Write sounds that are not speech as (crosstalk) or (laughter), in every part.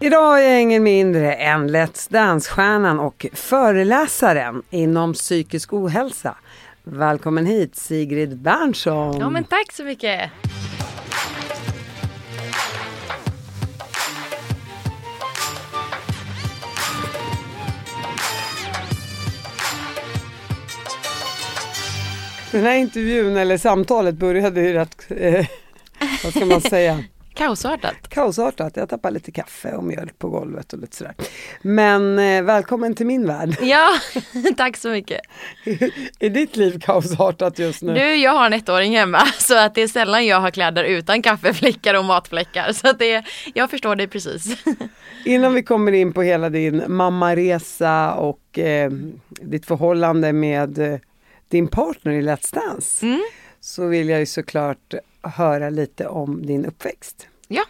Idag är jag ingen mindre än Let's Dance-stjärnan och föreläsaren inom psykisk ohälsa. Välkommen hit Sigrid Bernson. Ja men tack så mycket. Den här intervjun eller samtalet började ju rätt, eh, vad ska man säga? (laughs) Kaosartat. Kaosartat. Jag tappade lite kaffe och mjölk på golvet och lite sådär. Men eh, välkommen till min värld. (laughs) Ja, (laughs) tack så mycket. är ditt liv kaosartat just nu? Du, jag har en ettåring hemma (laughs) så att det är sällan jag har kläder utan kaffefläckar och matfläckar. Så att det, jag förstår dig precis. Innan vi kommer in på hela din mammaresa och eh, ditt förhållande med eh, din partner i Let's Dance Mm. så vill jag ju såklart höra lite om din uppväxt. Ja.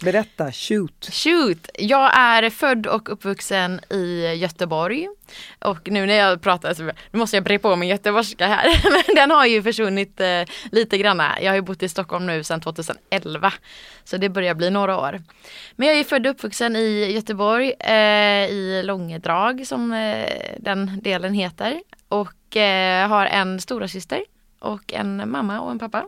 Berätta, shoot! Shoot! Jag är född och uppvuxen i Göteborg. Och nu när jag pratar så nu måste jag bre på min göteborgska här. (laughs) Men den har ju försvunnit eh, lite granna. Jag har ju bott i Stockholm nu sedan 2011. Så det börjar bli några år. Men jag är född och uppvuxen i Göteborg eh, i Långedrag som eh, den delen heter. Och eh, har en stora syster och en mamma och en pappa.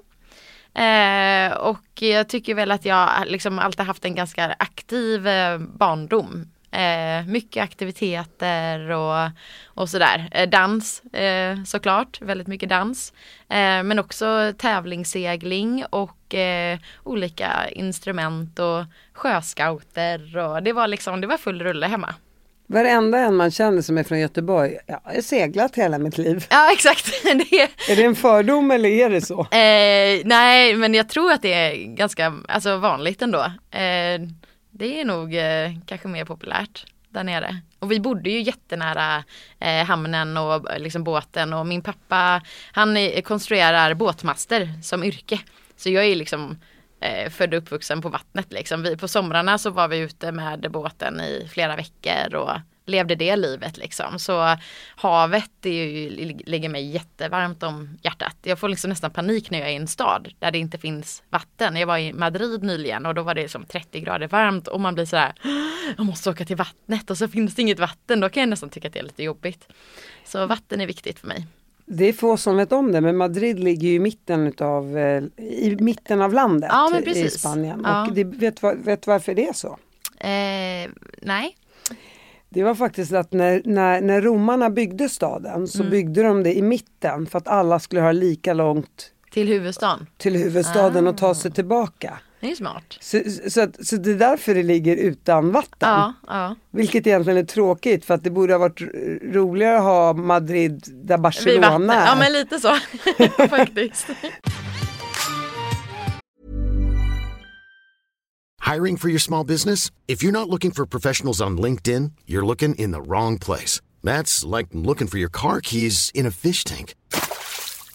Eh, och jag tycker väl att jag liksom alltid haft en ganska aktiv eh, barndom. Eh, mycket aktiviteter och, och sådär. Eh, dans eh, såklart, väldigt mycket dans. Eh, men också tävlingssegling och eh, olika instrument och sjöscouter och det var liksom, det var full rulle hemma. Varenda en man känner som är från Göteborg, ja, jag har seglat hela mitt liv. (laughs) Ja exakt. (laughs) det, Är det en fördom eller är det så? Eh, nej, men jag tror att det är ganska alltså, vanligt ändå. Eh, det är nog eh, kanske mer populärt där nere. Och vi bodde ju jättenära eh, hamnen och liksom båten och min pappa han konstruerar båtmaster som yrke. Så jag är liksom eh, född och uppvuxen på vattnet liksom. Vi, på somrarna så var vi ute med båten i flera veckor och levde det livet liksom. Så havet är ju, ligger mig jättevarmt om hjärtat. Jag får liksom nästan panik när jag är i en stad där det inte finns vatten. Jag var i Madrid nyligen och då var det som 30 grader varmt och man blir sådär jag måste åka till vattnet och så finns det inget vatten. Då kan jag nästan tycka att det är lite jobbigt. Så vatten är viktigt för mig. Det är få som vet om det men Madrid ligger ju i mitten utav, eh, i mitten av landet Ja, i. Spanien. Ja. Och det, vet, du- varför det är så? Eh, nej. Det var faktiskt att när, när, när romarna byggde staden så Mm. byggde de det i mitten för att alla skulle ha lika långt Till huvudstaden. till huvudstaden och Ah. ta sig tillbaka. Det är smart. Så, så, att, så det är därför det ligger utan vatten. Ja, ja. Vilket egentligen är tråkigt för att det borde ha varit ro- roligare att ha Madrid där Barcelona är. Ja men lite så (laughs) faktiskt. Hiring for your small business? If you're not looking for professionals on LinkedIn, you're looking in the wrong place. That's like looking for your car keys in a fish tank.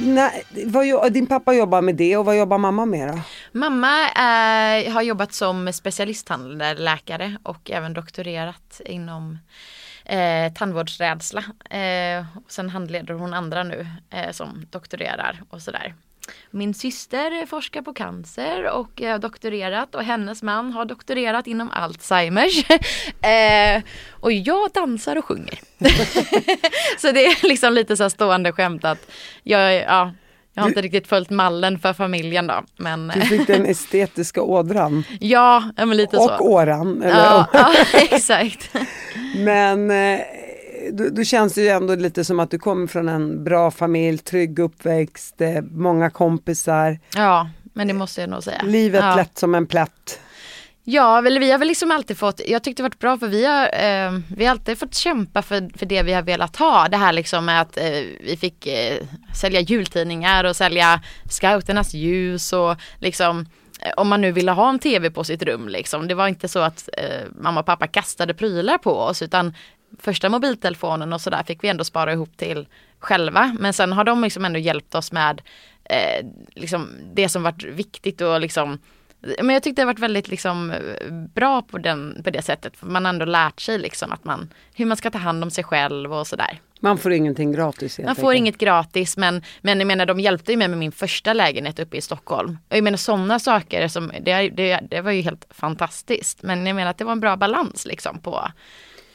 Nej, vad, din pappa jobbar med det och vad jobbar mamma med då? Mamma eh, har jobbat som specialisttandläkare och även doktorerat inom eh, tandvårdsrädsla. Eh, och sen handleder hon andra nu eh, som doktorerar och sådär. Min syster forskar på cancer och har doktorerat och hennes man har doktorerat inom Alzheimers. (laughs) eh, och jag dansar och sjunger. (laughs) så det är liksom lite så stående skämt att jag, ja, jag har inte riktigt följt mallen för familjen då. Men Du fick den estetiska ådran (laughs) ja, men lite så. och åran. Eller? Ja, ja exakt. Men eh, då, då känns det ju ändå lite som att du kommer från en bra familj, trygg uppväxt, eh, många kompisar. Ja, men det måste jag nog säga. Livet ja. lätt som en plätt. Ja, väl, vi har väl liksom alltid fått, jag tyckte det varit bra för vi har, eh, vi har alltid fått kämpa för, för det vi har velat ha. Det här liksom med att eh, vi fick eh, sälja jultidningar och sälja scouternas ljus och liksom eh, om man nu ville ha en tv på sitt rum liksom. Det var inte så att eh, mamma och pappa kastade prylar på oss utan första mobiltelefonen och sådär fick vi ändå spara ihop till själva. Men sen har de liksom ändå hjälpt oss med eh, liksom det som varit viktigt och liksom men jag tyckte det varit väldigt liksom bra på, den, på det sättet. För man har ändå lärt sig liksom att man, hur man ska ta hand om sig själv och sådär. Man får ingenting gratis. Man får inget gratis men, men jag menar de hjälpte mig med min första lägenhet uppe i Stockholm. Jag menar sådana saker som, det, det, det var ju helt fantastiskt. Men jag menar att det var en bra balans liksom på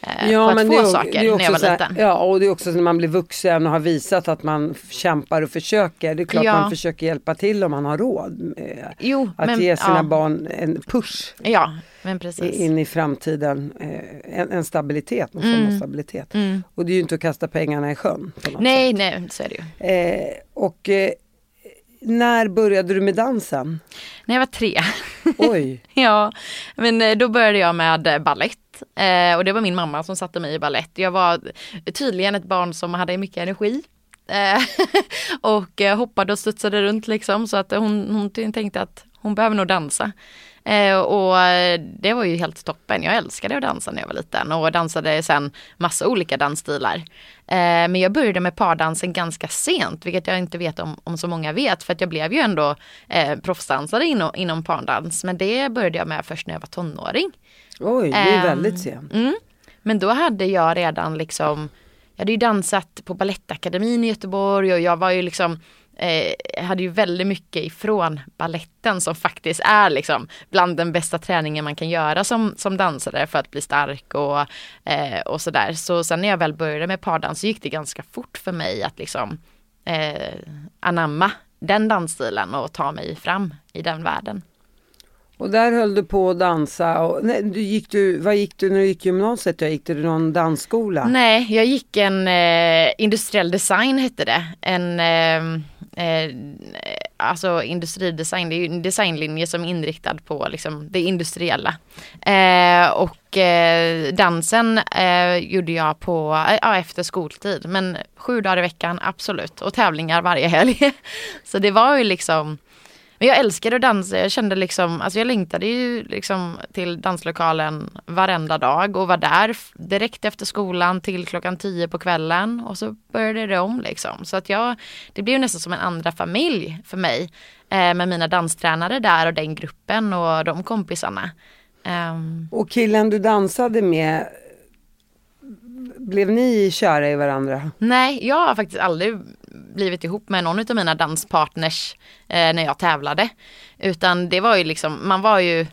eh, ja, på att få är, saker när jag var här, liten. Ja och det är också när man blir vuxen och har visat att man kämpar och försöker. Det är klart ja. man försöker hjälpa till om man har råd. Eh, jo, att men, ge sina ja. barn en push. Ja, men precis. In i framtiden. Eh, en, en, stabilitet, någon mm. stabilitet. Mm. Och det är ju inte att kasta pengarna i sjön. nej, sätt. nej, så är det ju. Eh, och eh, när började du med dansen? När jag var tre. Oj! (laughs) ja, men då började jag med ballett Eh, och det var min mamma som satte mig i ballett. Jag var tydligen ett barn som hade mycket energi. Eh, (laughs) och eh, hoppade och studsade runt liksom så att hon, hon tänkte att hon behöver nog dansa. Eh, och det var ju helt toppen. Jag älskade att dansa när jag var liten och dansade sen massa olika dansstilar. Eh, men jag började med pardansen ganska sent, vilket jag inte vet om, om så många vet. För att jag blev ju ändå eh, proffsdansare inom, inom pardans. Men det började jag med först när jag var tonåring. Oj, det är väldigt sent. Mm. Men då hade jag redan liksom, jag hade ju dansat på Balettakademin i Göteborg och jag var ju liksom eh, hade ju väldigt mycket ifrån balletten som faktiskt är liksom bland den bästa träningen man kan göra som, som dansare för att bli stark och, eh, och sådär. Så sen när jag väl började med pardans så gick det ganska fort för mig att liksom eh, anamma den dansstilen och ta mig fram i den världen. Och där höll du på att dansa. Och, nej, du gick du, vad gick du när du gick gymnasiet? Jag gick du någon dansskola? Nej, jag gick en eh, industriell design hette det. En eh, Eh, eh, alltså industridesign, det är ju en designlinje som är inriktad på liksom, det industriella. Eh, och eh, dansen eh, gjorde jag på, eh, ja, efter skoltid, men sju dagar i veckan, absolut. Och tävlingar varje helg. (laughs) Så det var ju liksom men jag älskade att dansa. Jag kände liksom, alltså jag längtade ju liksom till danslokalen varenda dag och var där direkt efter skolan till klockan tio på kvällen och så började det om liksom. Så att jag, det blev nästan som en andra familj för mig eh, med mina danstränare där och den gruppen och de kompisarna. Um. Och killen du dansade med, blev ni kära i varandra? Nej, jag har faktiskt aldrig blivit ihop med någon av mina danspartners eh, när jag tävlade. Utan det var ju liksom, man var ju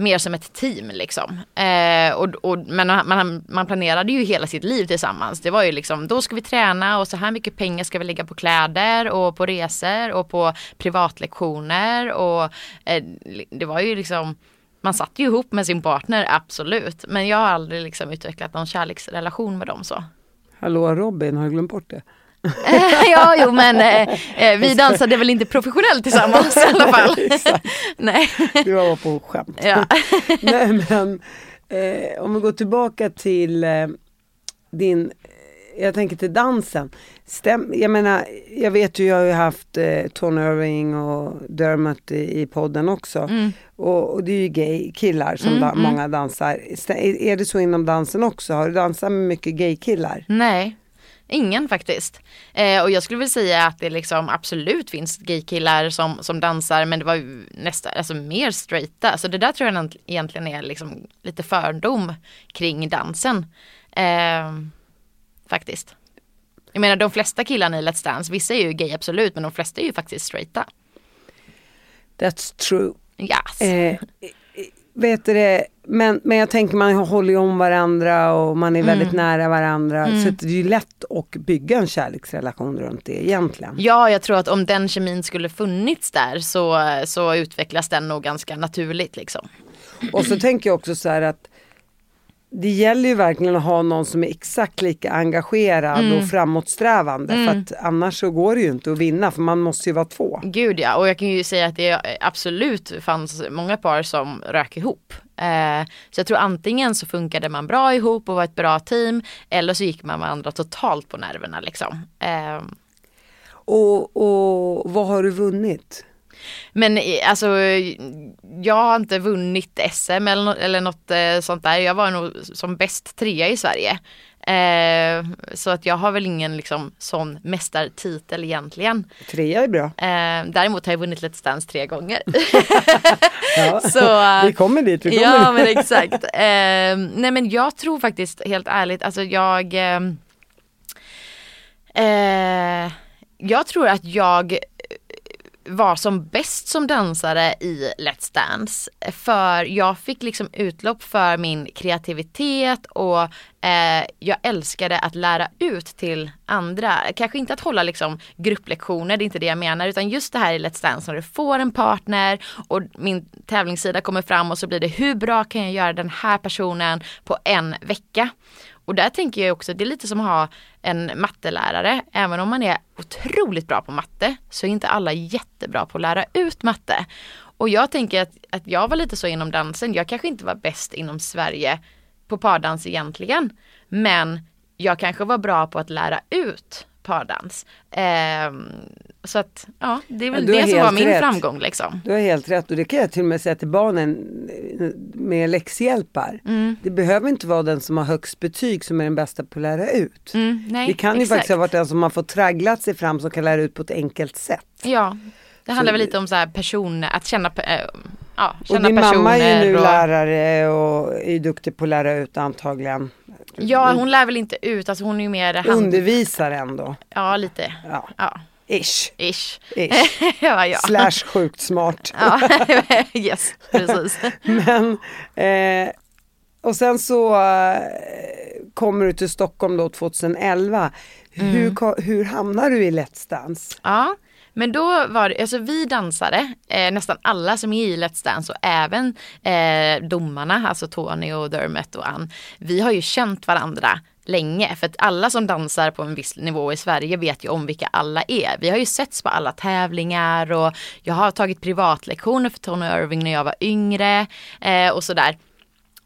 mer som ett team liksom. Eh, och, och, men man, man planerade ju hela sitt liv tillsammans. Det var ju liksom, då ska vi träna och så här mycket pengar ska vi lägga på kläder och på resor och på privatlektioner och eh, det var ju liksom man satt ju ihop med sin partner, absolut. Men jag har aldrig liksom utvecklat någon kärleksrelation med dem så. Hallå Robin, har du glömt bort det? (laughs) ja, jo men eh, eh, vi dansade väl inte professionellt tillsammans i alla fall. Nej. Det (laughs) var på skämt. Ja. (laughs) Nej men eh, om vi går tillbaka till eh, din jag tänker till dansen. Stäm, jag menar, jag vet ju, jag har ju haft eh, Tony Irving och Dermot i, i podden också. Mm. Och, och, det är ju gay killar som mm, da, mm. många dansar. Är, är det så inom dansen också? Har du dansat med mycket gay killar? Nej, Ingen faktiskt. Eh, och jag skulle vilja säga att det liksom absolut finns gaykillar som, som dansar men det var ju nästan, alltså mer straighta. Så det där tror jag egentligen är liksom lite fördom kring dansen. Eh, faktiskt. Jag menar de flesta killarna i Let's Dance, vissa är ju gay absolut men de flesta är ju faktiskt straighta. That's true. Yes. Eh, vet du det, men, men jag tänker man håller ju om varandra och man är väldigt mm. nära varandra. Mm. Så det är ju lätt att bygga en kärleksrelation runt det egentligen. Ja, jag tror att om den kemin skulle funnits där så, så utvecklas den nog ganska naturligt liksom. Och så tänker jag också så här att det gäller ju verkligen att ha någon som är exakt lika engagerad Mm. och framåtsträvande. För att annars så går det ju inte att vinna för man måste ju vara två. Gud ja, och jag kan ju säga att det absolut fanns många par som rök ihop. Eh, så jag tror antingen så funkade man bra ihop och var ett bra team eller så gick man med andra totalt på nerverna liksom. Eh, Och, och vad har du vunnit? Men eh, alltså jag har inte vunnit SM eller, nå- eller något eh, sånt där. Jag var nog som bäst trea i Sverige. Eh, så att jag har väl ingen liksom sån mästartitel egentligen. Trea är bra. Eh, däremot har jag vunnit Let's Dance tre gånger. (laughs) Ja. (laughs) Så, eh, vi kommer dit, vi kommer Ja dit. men exakt. Eh, nej men jag tror faktiskt helt ärligt, alltså jag Jag tror att jag var som bäst som dansare i Let's Dance. För jag fick liksom utlopp för min kreativitet och eh, jag älskade att lära ut till andra. Kanske inte att hålla liksom grupplektioner, det är inte det jag menar, utan just det här i Let's Dance när du får en partner och min tävlingssida kommer fram och så blir det hur bra kan jag göra den här personen på en vecka. Och där tänker jag också, det är lite som att ha en mattelärare. Även om man är otroligt bra på matte så är inte alla jättebra på att lära ut matte. Och jag tänker att, att jag var lite så inom dansen. Jag kanske inte var bäst inom Sverige på pardans egentligen. Men jag kanske var bra på att lära ut pardans. Ehm, så att ja, det är väl Ja, det som var min rätt. framgång liksom. Du har helt rätt och det kan jag till och med säga till barnen eh, med läxhjälpar. Mm. Det behöver inte vara den som har högst betyg som är den bästa på att lära ut. Mm, nej, det kan ju exakt. faktiskt ha varit den som har fått tragglat sig fram som kan lära ut på ett enkelt sätt. Ja, det handlar Så- väl lite om så person, att känna, äh, ja, Och din mamma är ju nu och, lärare och är duktig på att lära ut antagligen. Ja, hon lär väl inte ut, alltså hon är ju mer hand, Undervisar ändå. Ja, lite. Ja. Ja, Ish. ish. Ish. (laughs) ja, ja. Slash sjukt smart. ja, (laughs) yes, precis. (laughs) Men, eh, och sen så eh, kommer du till Stockholm då 2011. Mm. Hur, hur hamnar du i Let's Dance? Ja, men då var det, alltså vi dansare, eh, nästan alla som är i Let's Dance och även eh, domarna, alltså Tony och Dermot och Ann, vi har ju känt varandra länge. För att alla som dansar på en viss nivå i Sverige vet ju om vilka alla är. Vi har ju setts på alla tävlingar och jag har tagit privatlektioner för Tony Irving när jag var yngre eh, och sådär.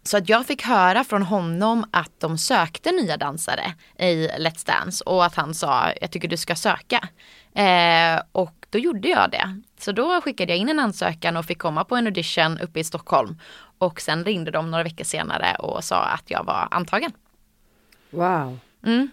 Så att jag fick höra från honom att de sökte nya dansare i Let's Dance och att han sa jag tycker du ska söka. Eh, och då gjorde jag det. Så då skickade jag in en ansökan och fick komma på en audition uppe i Stockholm. Och sen ringde de några veckor senare och sa att jag var antagen. Wow. Mm.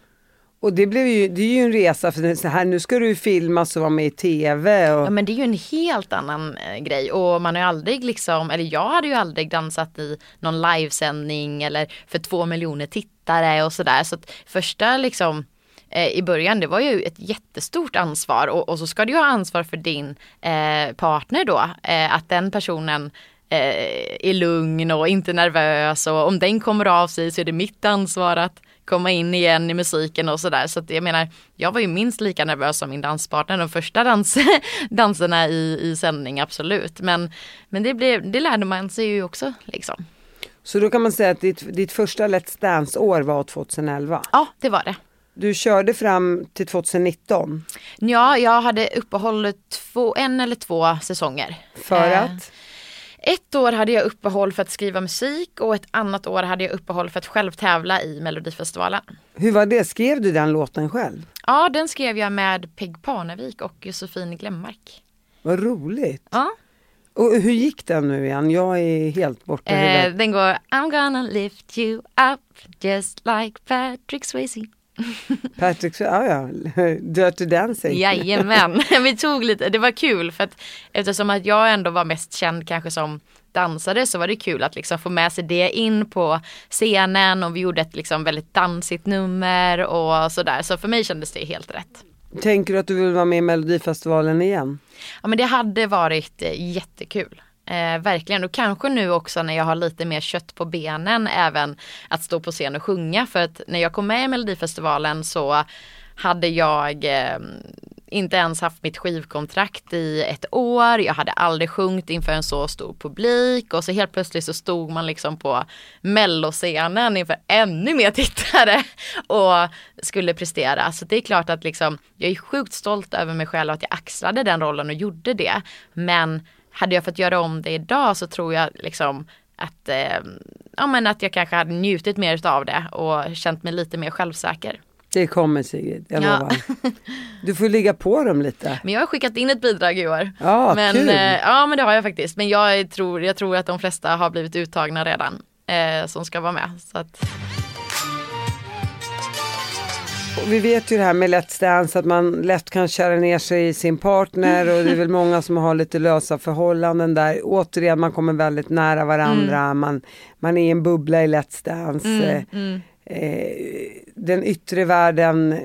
Och det, blev ju, det är ju en resa för så här, nu ska du filmas och vara med i tv. Och, Ja men det är ju en helt annan eh, grej och man har ju aldrig liksom, eller jag hade ju aldrig dansat i någon livesändning eller för två miljoner tittare och sådär. Så att första liksom eh, i början det var ju ett jättestort ansvar och, och så ska du ha ansvar för din eh, partner då. Eh, att den personen eh, är lugn och inte nervös och om den kommer av sig så är det mitt ansvar att komma in igen i musiken och sådär. Så att jag menar, jag var ju minst lika nervös som min danspartner de första dans (laughs) danserna i, i sändning, absolut. Men, men det, blev, det lärde man sig ju också liksom. Så då kan man säga att ditt, ditt första Let's Dance-år var 2011. Ja, det var det. Du körde fram till 2019 Ja, jag hade uppehåll två, en eller två säsonger. för Eh, att? Ett år hade jag uppehåll för att skriva musik och ett annat år hade jag uppehåll för att själv tävla i Melodifestivalen. Hur var det? Skrev du den låten själv? Ja, den skrev jag med Peg Parnevik och Josefin Glemmark. Vad roligt. Ja. Och hur gick den nu igen? Jag är helt borta Eh, den går I'm gonna lift you up just like Patrick Swayze. (laughs) Patrick, ja ja, Dirty Dancing. Jajamän, (laughs) vi tog lite, det var kul för att eftersom att jag ändå var mest känd kanske som dansare så var det kul att liksom få med sig det in på scenen och vi gjorde ett liksom väldigt dansigt nummer och sådär. Så för mig kändes det helt rätt. Tänker du att du vill vara med i Melodifestivalen igen? Ja men det hade varit eh, jättekul. Eh, verkligen och kanske nu också när jag har lite mer kött på benen även att stå på scen och sjunga för att när jag kom med i Melodifestivalen så hade jag eh, inte ens haft mitt skivkontrakt i ett år. Jag hade aldrig sjungit inför en så stor publik och så helt plötsligt så stod man liksom på melloscenen inför ännu mer tittare (laughs) och skulle prestera. Så det är klart att liksom, jag är sjukt stolt över mig själv att jag axlade den rollen och gjorde det. Men hade jag fått göra om det idag så tror jag liksom att, eh, ja, men att jag kanske hade njutit mer av det och känt mig lite mer självsäker. Det kommer Sigrid, jag Ja. lovar. (laughs) Du får ligga på dem lite. Men jag har skickat in ett bidrag i år. Ja, men, kul. eh, ja men det har jag faktiskt. Men jag tror, jag tror att de flesta har blivit uttagna redan. Eh, som ska vara med. Så att, Och vi vet ju det här med Let's Dance att man lätt kan köra ner sig i sin partner och det är väl många som har lite lösa förhållanden där. Återigen, man kommer väldigt nära varandra, Mm. man, man är i en bubbla i Let's Dance. Eh, Eh, den yttre världen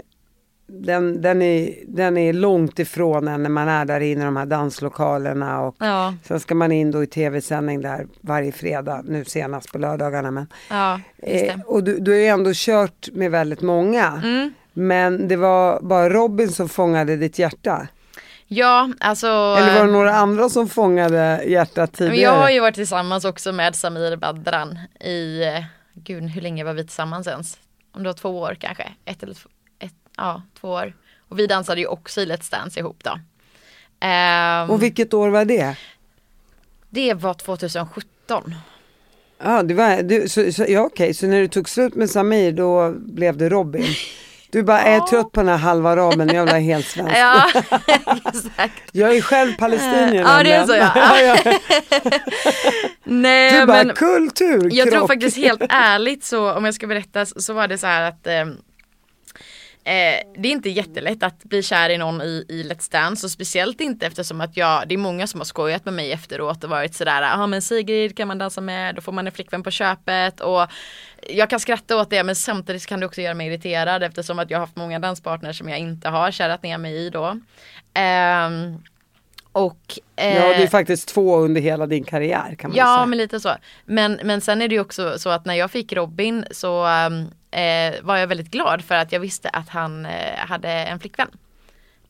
den, den, är, den är långt ifrån en när man är där inne i de här danslokalerna och ja, sen ska man in då i tv-sändning där varje fredag, nu senast på lördagarna. Men, ja, eh, och du, du har ju ändå kört med väldigt många. Mm. Men det var bara Robin som fångade ditt hjärta. Ja, alltså. Eller var det några andra som fångade hjärtat tidigare? jag har ju varit tillsammans också med Samir Badran i, eh, gud hur länge var vi tillsammans ens? Om det var två år kanske, ett eller två, ja två år. Och vi dansade ju också i Let's Dance ihop då. Ehm, Och vilket år var det? det var 2017. Ja, det var, du, så, så, ja okej, så när du tog slut med Samir då blev det Robin. Du bara, är jag trött på den här halva araben, jag vill ha helt (laughs) svensk. Ja, (laughs) exakt. Jag är själv palestinier Ja, det är så, ja. (laughs) Nej, Du bara, men kultur, jag tror krock. faktiskt helt ärligt så om jag ska berätta så så var det så här att eh, Eh, det är inte jättelätt att bli kär i någon i, i Let's Dance och speciellt inte eftersom att jag, det är många som har skojat med mig efteråt och varit sådär, ja men Sigrid kan man dansa med, då får man en flickvän på köpet och jag kan skratta åt det men samtidigt kan det också göra mig irriterad eftersom att jag har haft många danspartners som jag inte har kärat ner mig i då. Eh, och Ja, det är eh, faktiskt två under hela din karriär kan man Ja säga. men lite så. Men, men sen är det ju också så att när jag fick Robin så ehm, eh, var jag väldigt glad för att jag visste att han eh, hade en flickvän.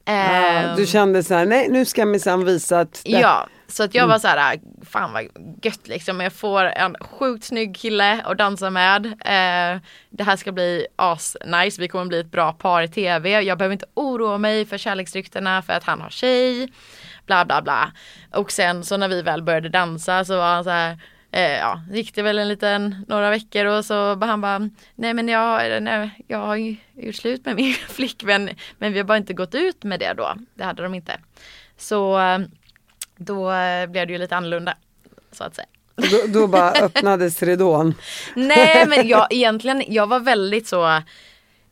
Ja, Ehm, du kände så här, nej nu ska jag minsann visa att det, Ja, så att jag var så här, fan vad gött liksom. Jag får en sjukt snygg kille att dansa med. Eh, det här ska bli as nice. vi kommer bli ett bra par i tv. Jag behöver inte oroa mig för kärleksryktena för att han har tjej. Bla bla bla. Och sen så när vi väl började dansa så var han så här Eh, ja, gick det väl en liten, några veckor och så bara han bara Nej men jag, nej, jag har gjort slut med min (laughs) flickvän Men vi har bara inte gått ut med det då Det hade de inte Så eh, då eh, blev det ju lite annorlunda så att säga. då, då bara (laughs) öppnades ridån. Nej men jag egentligen, jag var väldigt så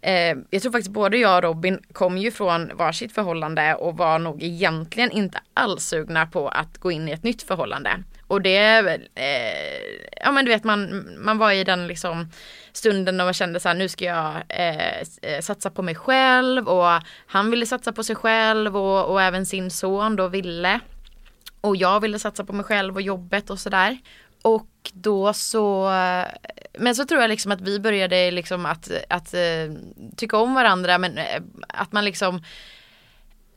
eh, Jag tror faktiskt både jag och Robin kom ju från varsitt förhållande och var nog egentligen inte alls sugna på att gå in i ett nytt förhållande. Och det är eh, ja men du vet man, man var i den liksom stunden då man kände så här nu ska jag eh, eh, satsa på mig själv och han ville satsa på sig själv och, och även sin son då ville. Och jag ville satsa på mig själv och jobbet och sådär. Och då så, men så tror jag liksom att vi började liksom att, att eh, tycka om varandra men eh, att man liksom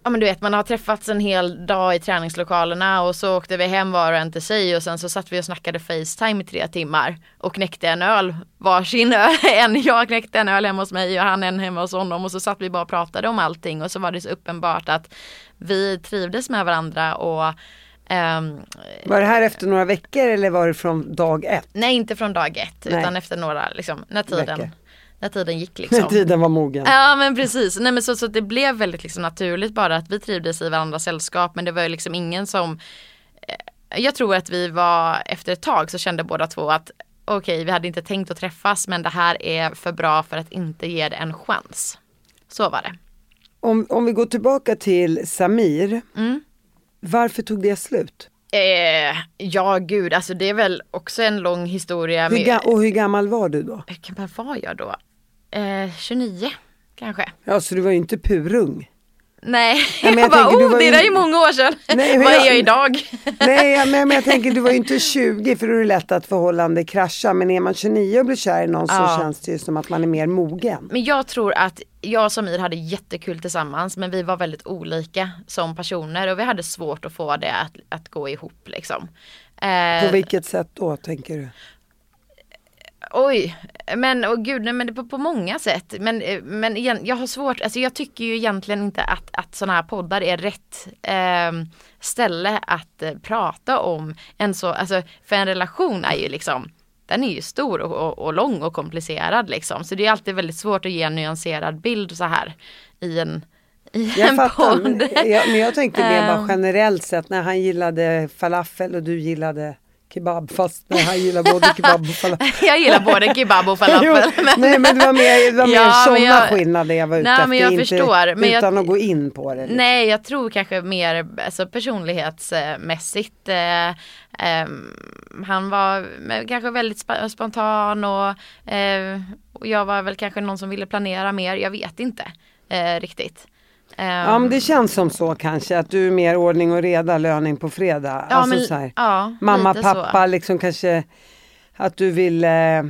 Ja men du vet man har träffats en hel dag i träningslokalerna och så åkte vi hem var och en till sig och sen så satt vi och snackade Facetime i tre timmar och knäckte en öl varsin öl. (laughs) En jag knäckte en öl hemma hos mig och han en hemma hos honom och så satt vi bara och pratade om allting och så var det så uppenbart att vi trivdes med varandra och ehm, Var det här efter några veckor eller var det från dag ett? Nej inte från dag ett Nej. utan efter några, liksom, när tiden, Veckor. när tiden gick När liksom. tiden var mogen. Ja men precis, nej men så, så det blev väldigt liksom naturligt bara att vi trivdes i varandras sällskap men det var ju liksom ingen som eh, Jag tror att vi var efter ett tag så kände båda två att okej vi hade inte tänkt att träffas men det här är för bra för att inte ge det en chans. Så var det. Om, om vi går tillbaka till Samir, Mm. Varför tog det slut? Eh, ja gud, alltså det är väl också en lång historia. Hur med- och hur gammal var du då? Hur gammal var jag då? Eh, 29 kanske. Ja, så du var ju inte purung. Nej, Ja, men jag, jag bara, tänker, du oh var det ju- där är många år sedan. Nej, (laughs) Vad är jag- jag idag? (laughs) Nej men, men jag tänker du var ju inte 20 för då är det lätt att förhållande kraschar men är man 29 och blir kär i någon så Ja. känns det ju som att man är mer mogen. Men jag tror att jag och Samir hade jättekul tillsammans men vi var väldigt olika som personer och vi hade svårt att få det att, att gå ihop liksom. Eh, På vilket sätt då tänker du? Oj, men åh gud, nej, men det på, på många sätt. Men, eh, men igen, jag har svårt, alltså jag tycker ju egentligen inte att, att sådana här poddar är rätt eh, ställe att eh, prata om en så, alltså för en relation är ju liksom den är ju stor och, och, och lång och komplicerad liksom. Så det är alltid väldigt svårt att ge en nyanserad bild så här i en, i Jag en fattar, podd. men jag, men jag tänkte mer bara Ehm. generellt sett när han gillade falafel och du gillade kebab fast när han gillade både kebab och falafel. (laughs) jag gillar både kebab och falafel. (laughs) Jo, nej men det var mer, det var mer Ja, sådana jag- skillnader jag var ute Nej, efter. men jag inte förstår, men jag- utan att gå in på det. liksom. Nej, jag tror kanske mer alltså, personlighetsmässigt. Eh, ehm, han var eh, kanske väldigt sp- spontan och, eh, och jag var väl kanske någon som ville planera mer. Jag vet inte eh, riktigt. Ehm, Ja men det känns som så kanske att du är mer ordning och reda, löning på fredag. ja, alltså men- så här. ja, Mamma, lite så. pappa, liksom kanske att du ville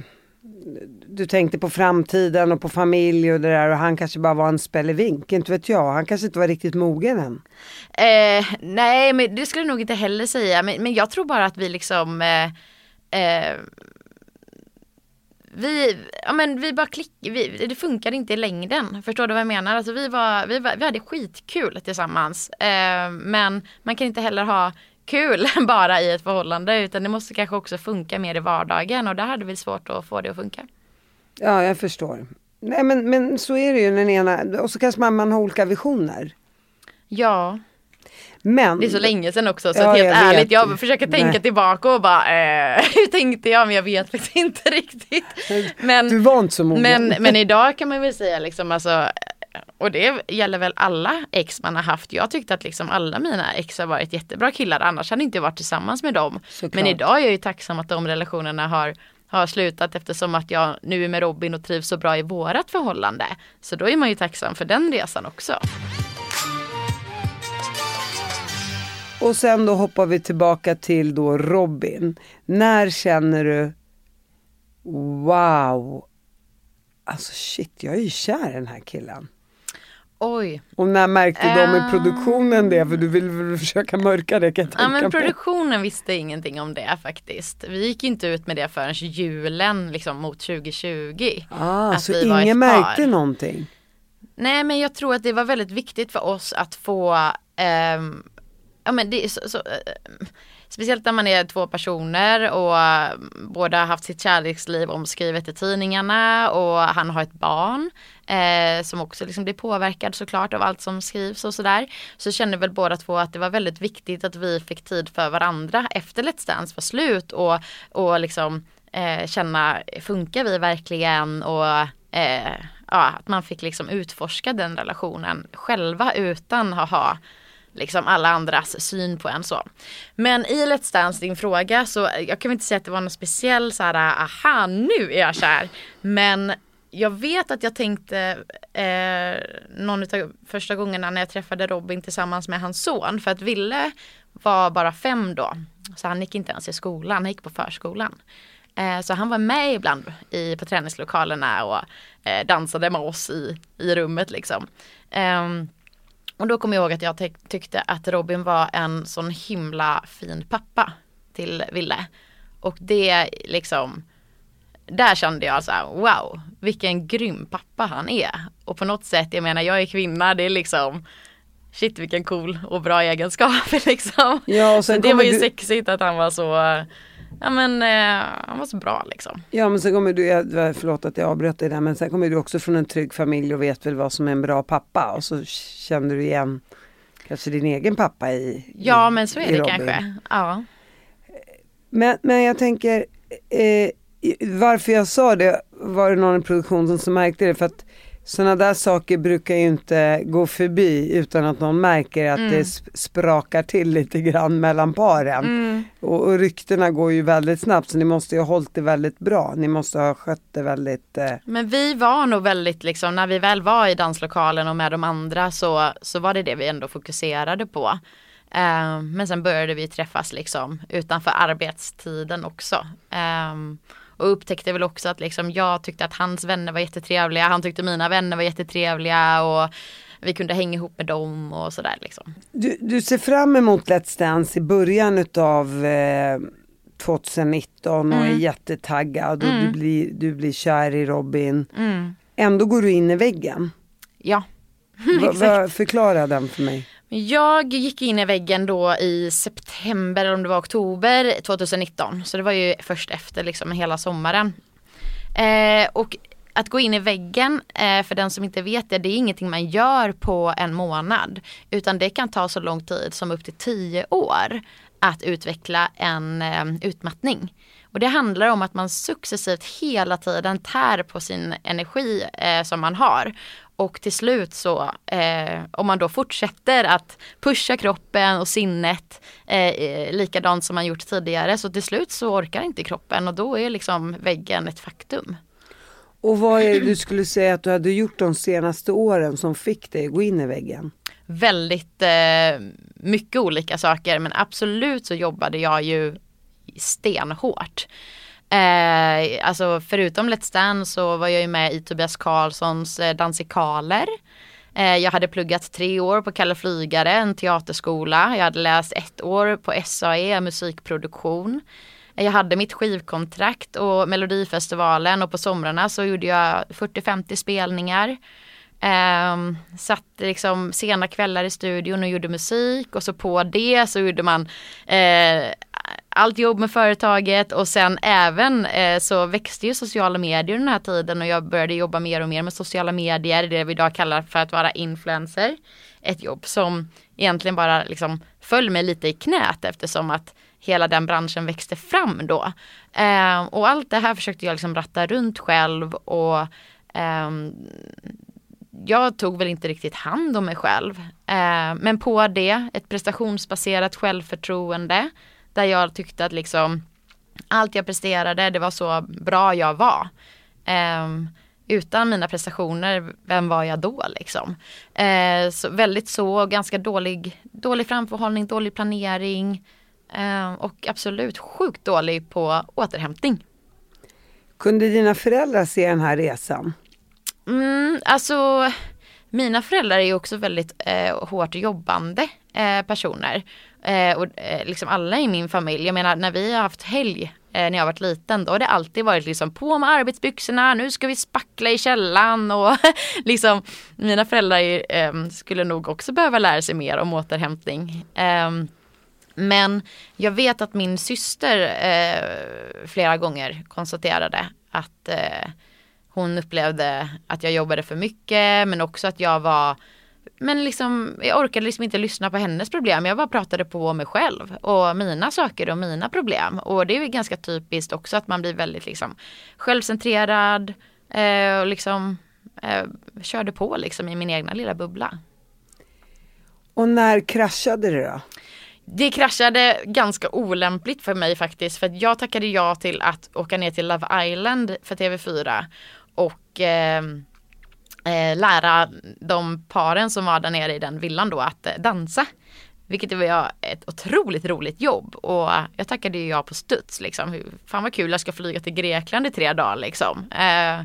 du tänkte på framtiden och på familj och det där och han kanske bara var en spelevink, inte vet jag. Han kanske inte var riktigt mogen än. Eh, nej, men det skulle jag nog inte heller säga. Men, men jag tror bara att vi liksom eh, eh, vi, ja men vi bara klick, vi, det funkade inte i längden. Förstår du vad jag menar? Alltså vi, var, vi, var, vi hade skitkul tillsammans. Eh, men man kan inte heller ha kul (laughs) bara i ett förhållande utan det måste kanske också funka mer i vardagen och där hade vi svårt att få det att funka. Ja, jag förstår. Nej men, men så är det ju den ena, och så kanske man, man har olika visioner. Ja, Men, det är så länge sedan också så Ja, helt jag vet. ärligt jag försöker tänka Nej. tillbaka och bara eh, (laughs) hur tänkte jag men jag vet faktiskt inte (laughs) riktigt. Men, du var inte så mogen. Men, men idag kan man väl säga liksom alltså och det gäller väl alla ex man har haft. Jag tyckte att liksom alla mina ex har varit jättebra killar. Annars hade jag inte varit tillsammans med dem. Såklart. Men idag är jag ju tacksam att de relationerna har, har slutat eftersom att jag nu är med Robin och trivs så bra i vårat förhållande. Så då är man ju tacksam för den resan också. Och sen då hoppar vi tillbaka till då Robin. När känner du Wow Alltså shit, jag är ju kär i den här killen. Oj, Och när märkte de i Ah. produktionen det? För du vill väl försöka mörka det kan jag tänka ja men produktionen visste ingenting om det faktiskt. Vi gick inte ut med det förrän julen liksom mot 2020. Ah, så ingen ett par. märkte någonting? Nej men jag tror att det var väldigt viktigt för oss att få ehm, Ja men det är så, så eh, Speciellt när man är två personer och eh, båda har haft sitt kärleksliv omskrivet i tidningarna och han har ett barn eh, som också liksom blir påverkad såklart av allt som skrivs och sådär. Så kände väl båda två att det var väldigt viktigt att vi fick tid för varandra efter Let's Dance var slut och, och liksom eh, känna funkar vi verkligen och eh, ja, att man fick liksom utforska den relationen själva utan att ha liksom alla andras syn på en så. Men i Let's Dance, din fråga, så jag kan väl inte säga att det var någon speciell så här, aha nu är jag kär. Men jag vet att jag tänkte eh, någon av första gångerna när jag träffade Robin tillsammans med hans son, för att Ville var bara fem då. Så han gick inte ens i skolan, han gick på förskolan. Eh, Så han var med ibland i, på träningslokalerna och eh, dansade med oss i, i rummet liksom. Ehm, och då kommer jag ihåg att jag tyck- tyckte att Robin var en sån himla fin pappa till Ville. Och det liksom, där kände jag så här, wow, vilken grym pappa han är. Och på något sätt, jag menar jag är kvinna, det är liksom Shit vilken cool och bra egenskap (laughs) liksom. Ja, och sen det var ju du- sexigt att han var så, ja men eh, han var så bra liksom. Ja men sen kommer du, jag- förlåt att jag avbröt dig där, men sen kommer du också från en trygg familj och vet väl vad som är en bra pappa och så känner du igen kanske din egen pappa i Ja i, men så är det Robin. kanske. Ja. Men, men jag tänker, eh, varför jag sa det, var det någon i produktionen som märkte det? För att Sådana där saker brukar ju inte gå förbi utan att någon märker att Mm. det sp- sprakar till lite grann mellan paren. Mm. Och, och ryktena går ju väldigt snabbt så ni måste ju ha hållit det väldigt bra. Ni måste ha skött det väldigt eh, Men vi var nog väldigt liksom, när vi väl var i danslokalen och med de andra så, så var det det vi ändå fokuserade på. Eh, men sen började vi träffas liksom utanför arbetstiden också. Eh, och upptäckte väl också att liksom jag tyckte att hans vänner var jättetrevliga, han tyckte mina vänner var jättetrevliga och vi kunde hänga ihop med dem och sådär liksom. Du, du ser fram emot Let's Dance i början utav eh, 2019 och är jättetaggad och du, blir, du blir kär i Robin. Mm. Ändå går du in i väggen. Ja. (laughs) Va, va, förklara den för mig. Jag gick in i väggen då i september eller om det var oktober 2019. Så det var ju först efter liksom hela sommaren. Eh, och att gå in i väggen, eh, för den som inte vet det, det är ingenting man gör på en månad. Utan det kan ta så lång tid som upp till tio år att utveckla en eh, utmattning. Och det handlar om att man successivt hela tiden tär på sin energi eh, som man har. Och till slut så, eh, om man då fortsätter att pusha kroppen och sinnet eh, likadant som man gjort tidigare, så till slut så orkar inte kroppen och då är liksom väggen ett faktum. Och vad är det du skulle säga att du hade gjort de senaste åren som fick dig att gå in i väggen? Väldigt eh, mycket olika saker men absolut så jobbade jag ju stenhårt. Eh, alltså förutom Let's Dance så var jag ju med i Tobias Karlssons eh, Dansikaler. Eh, jag hade pluggat tre år på Kalle Flygare, en teaterskola. Jag hade läst ett år på SAE, musikproduktion. Eh, jag hade mitt skivkontrakt och Melodifestivalen och på somrarna så gjorde jag 40-50 spelningar. Um, satt liksom sena kvällar i studion och gjorde musik och så på det så gjorde man uh, allt jobb med företaget och sen även eh, så växte ju sociala medier den här tiden och jag började jobba mer och mer med sociala medier, det vi idag kallar för att vara influencer. Ett jobb som egentligen bara liksom föll mig lite i knät eftersom att hela den branschen växte fram då. Eh, och allt det här försökte jag liksom ratta runt själv och eh, jag tog väl inte riktigt hand om mig själv. Eh, men på det, ett prestationsbaserat självförtroende. Där jag tyckte att liksom allt jag presterade, det var så bra jag var. Eh, utan mina prestationer, vem var jag då liksom? Eh, så väldigt så, ganska dålig, dålig framförhållning, dålig planering. Eh, och absolut sjukt dålig på återhämtning. Kunde dina föräldrar se den här resan? Mm, alltså mina föräldrar är också väldigt eh, hårt jobbande eh, personer. Eh, och eh, liksom alla i min familj, jag menar när vi har haft helg eh, när jag varit liten då har det alltid varit liksom på med arbetsbyxorna, nu ska vi spackla i källan och (laughs) liksom mina föräldrar eh, skulle nog också behöva lära sig mer om återhämtning. Eh, men jag vet att min syster eh, flera gånger konstaterade att eh, hon upplevde att jag jobbade för mycket men också att jag var men liksom, jag orkade liksom inte lyssna på hennes problem. Jag bara pratade på mig själv och mina saker och mina problem. Och det är ju ganska typiskt också att man blir väldigt liksom självcentrerad eh, och liksom eh, körde på liksom i min egna lilla bubbla. Och när kraschade det då? Det kraschade ganska olämpligt för mig faktiskt för jag tackade ja till att åka ner till Love Island för TV4 och eh, Eh, lära de paren som var där nere i den villan då att eh, dansa. Vilket var ett otroligt roligt jobb och jag tackade ju ja på studs liksom. Fan vad kul jag ska flyga till Grekland i tre dagar liksom. Eh,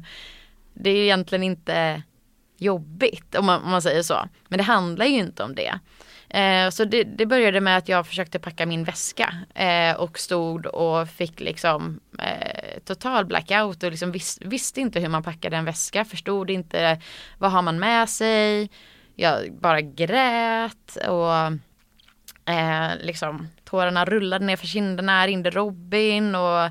det är egentligen inte jobbigt om man, om man säger så. Men det handlar ju inte om det. Eh, så det, det började med att jag försökte packa min väska eh, och stod och fick liksom eh, total blackout och liksom vis, visste inte hur man packade en väska, förstod inte vad har man med sig. Jag bara grät och eh, liksom tårarna rullade ner för kinderna, ringde Robin och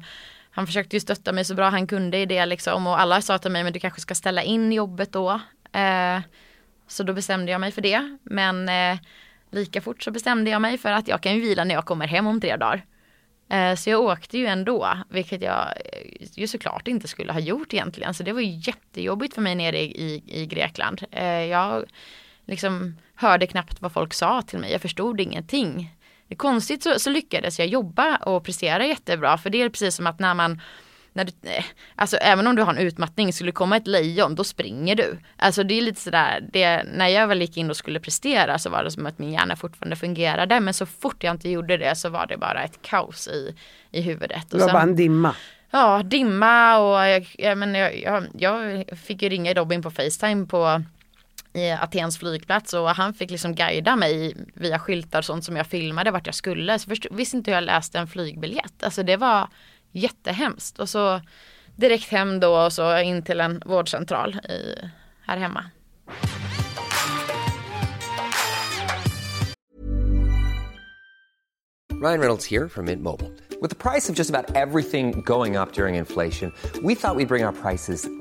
han försökte ju stötta mig så bra han kunde i det liksom och alla sa till mig men du kanske ska ställa in jobbet då. Eh, så då bestämde jag mig för det men eh, lika fort så bestämde jag mig för att jag kan ju vila när jag kommer hem om tre dagar. Eh, så jag åkte ju ändå, vilket jag eh, ju såklart inte skulle ha gjort egentligen. Så det var ju jättejobbigt för mig nere i, i Grekland. Eh, jag liksom hörde knappt vad folk sa till mig, jag förstod ingenting. Konstigt så, så lyckades jag jobba och prestera jättebra, för det är precis som att när man när du, alltså även om du har en utmattning, skulle det komma ett lejon då springer du. Alltså det är lite sådär, det, när jag väl gick in och skulle prestera så var det som att min hjärna fortfarande fungerade. Men så fort jag inte gjorde det så var det bara ett kaos i, i huvudet. Det var sen, bara en dimma. Ja, dimma och jag, jag, men jag, jag, jag fick ju ringa Robin på Facetime på i Atens flygplats och han fick liksom guida mig via skyltar och sånt som jag filmade vart jag skulle. Så först visste inte hur jag läste en flygbiljett. Alltså det var jättehemskt. Och så direkt hem då och så in till en vårdcentral i, här hemma. Ryan Reynolds här från Mint Mobile. Med priset på nästan allt som går upp under inflationen, trodde vi att vi skulle bring våra priser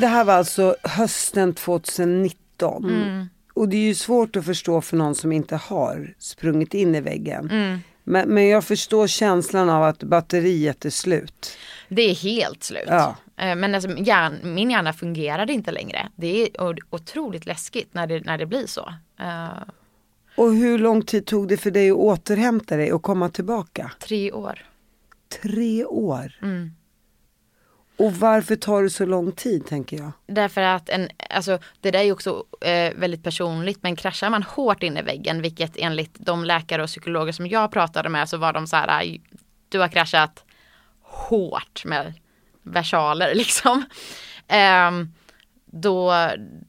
Det här var alltså hösten 2019. Mm. Och det är ju svårt att förstå för någon som inte har sprungit in i väggen. Mm. Men, men jag förstår känslan av att batteriet är slut. Det är helt slut. Ja. Eh, Men alltså, hjärn, min hjärna fungerade inte längre. Det är otroligt läskigt när det, när det blir så. Eh, Och hur lång tid tog det för dig att återhämta dig och komma tillbaka? tre år. Tre år. Mm. Och varför tar det så lång tid tänker jag? Därför att en, alltså, det där är ju också eh, väldigt personligt men kraschar man hårt in i väggen vilket enligt de läkare och psykologer som jag pratade med så var de så här du har kraschat hårt med versaler (laughs) liksom. Eh, då,